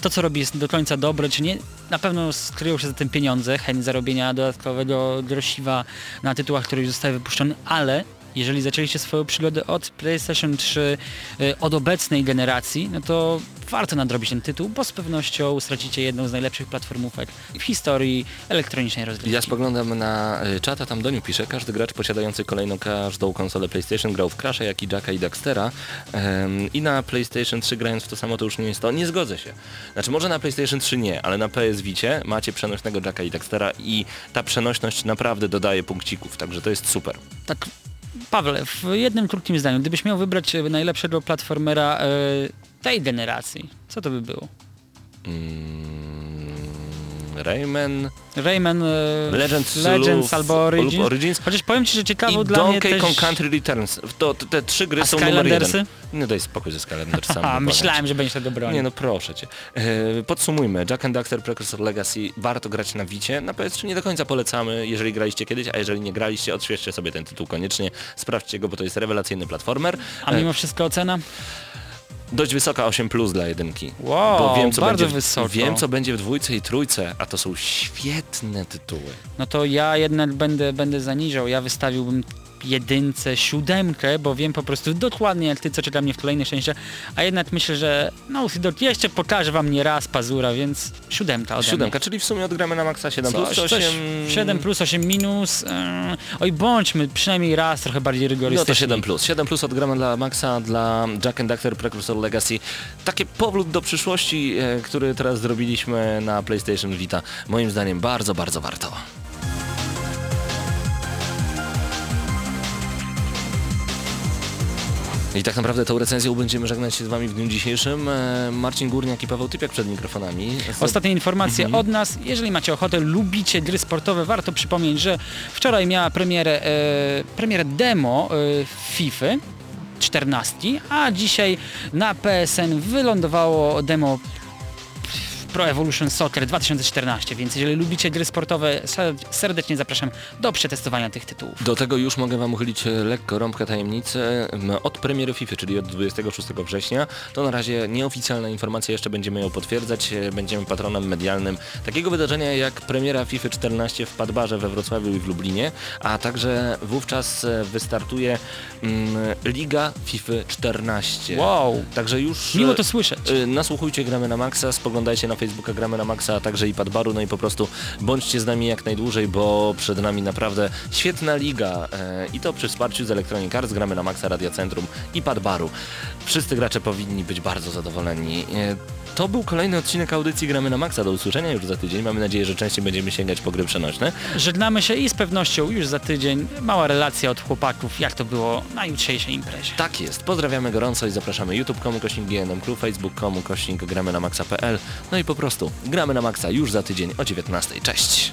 to, co robi jest do końca dobre, czy nie. Na pewno skryją się za tym pieniądze, chęć zarobienia dodatkowego grosiwa na tytułach, które już zostały wypuszczone, ale jeżeli zaczęliście swoją przygodę od PlayStation 3, y, od obecnej generacji, no to warto nadrobić ten tytuł, bo z pewnością stracicie jedną z najlepszych platformówek w historii elektronicznej rozgrywki. Ja spoglądam na y, czata, tam Doniu pisze, każdy gracz posiadający kolejną każdą konsolę PlayStation grał w Crash'a, jak i Jacka i Daxtera Em, i na PlayStation 3 grając w to samo to już nie jest to. Nie zgodzę się. Znaczy może na PlayStation 3 nie, ale na PS Vicie macie przenośnego Jacka i Daxtera i ta przenośność naprawdę dodaje punkcików, także to jest super. Tak, Pawle, w jednym krótkim zdaniu, gdybyś miał wybrać najlepszego platformera e, tej generacji, co to by było? Mm, Rayman Rayman, e, Legends, Legends albo Origins. lub Origins. Chociaż powiem Ci, że ciekawą i dla mnie Donkey też... Kong Country Returns. To, to, te trzy gry A są numer jeden. Nie daj spokój ze Skylandersami. [laughs] A, myślałem, że będziesz tego bronił. Nie no proszę cię. E, podsumujmy. Jack and Daxter Precursor Legacy warto grać na Wicie. Na PS3 nie do końca polecamy, jeżeli graliście kiedyś, a jeżeli nie graliście, odświeżcie sobie ten tytuł koniecznie. Sprawdźcie go, bo to jest rewelacyjny platformer. A mimo wszystko ocena? Dość wysoka 8 plus dla jedynki. Wow, bo wiem co, bardzo będzie, wysoko. wiem, co będzie w dwójce i trójce, a to są świetne tytuły. No to ja jednak będę, będę zaniżał. Ja wystawiłbym jedynce, siódemkę, bo wiem po prostu dokładnie jak ty, co czeka mnie w kolejnych częściach, a jednak myślę, że Dog jeszcze pokaże wam nie raz pazura, więc siódemka ode Siódemka, czyli w sumie odgramy na maksa 7 mnie. plus Coś, 8... coś, 7 plus 8 minus. Yy, oj bądźmy przynajmniej raz trochę bardziej No to rygorystyczni. 7 plus. 7 plus odgramy dla Maxa, dla Jack and Daxter Precursor Legacy. Taki powrót do przyszłości, e, który teraz zrobiliśmy na PlayStation Vita. Moim zdaniem bardzo, bardzo warto. I tak naprawdę tą recenzją będziemy żegnać się z Wami w dniu dzisiejszym. E, Marcin Górniak i Paweł Typiak przed mikrofonami. Ostatnie informacje od nas. Jeżeli macie ochotę, lubicie gry sportowe, warto przypomnieć, że wczoraj miała premierę, e, premierę demo e, FIFA 14, a dzisiaj na PSN wylądowało demo Pro Evolution Soccer 2014, więc jeżeli lubicie gry sportowe, ser- serdecznie zapraszam do przetestowania tych tytułów. Do tego już mogę Wam uchylić e, lekko rąbkę tajemnicy. Od premiery FIFA, czyli od 26 września, to na razie nieoficjalna informacja, jeszcze będziemy ją potwierdzać. E, Będziemy patronem medialnym takiego wydarzenia jak premiera FIFA 14 w Padbarze we Wrocławiu i w Lublinie, a także wówczas e, wystartuje mm, Liga FIFA 14. Wow. Także już... Miło to słyszeć. Nasłuchujcie Gramy na Maxa, spoglądajcie na Facebooka Gramy na Maxa, a także i Padbaru, no i po prostu bądźcie z nami jak najdłużej, bo przed nami naprawdę świetna liga e, i to przy wsparciu z Electronic Arts, Gramy na Maxa, Radia Centrum i Padbaru. Wszyscy gracze powinni być bardzo zadowoleni. E, to był kolejny odcinek audycji Gramy na Maxa. Do usłyszenia już za tydzień. Mamy nadzieję, że częściej będziemy sięgać po gry przenośne. Żegnamy się i z pewnością już za tydzień mała relacja od chłopaków, jak to było na jutrzejszej imprezie. Tak jest. Pozdrawiamy gorąco i zapraszamy youtube.com kośnik GNM Crew, facebook.com kośnik gramy na maxa.pl no i po prostu gramy na Maxa już za tydzień o 19. Cześć!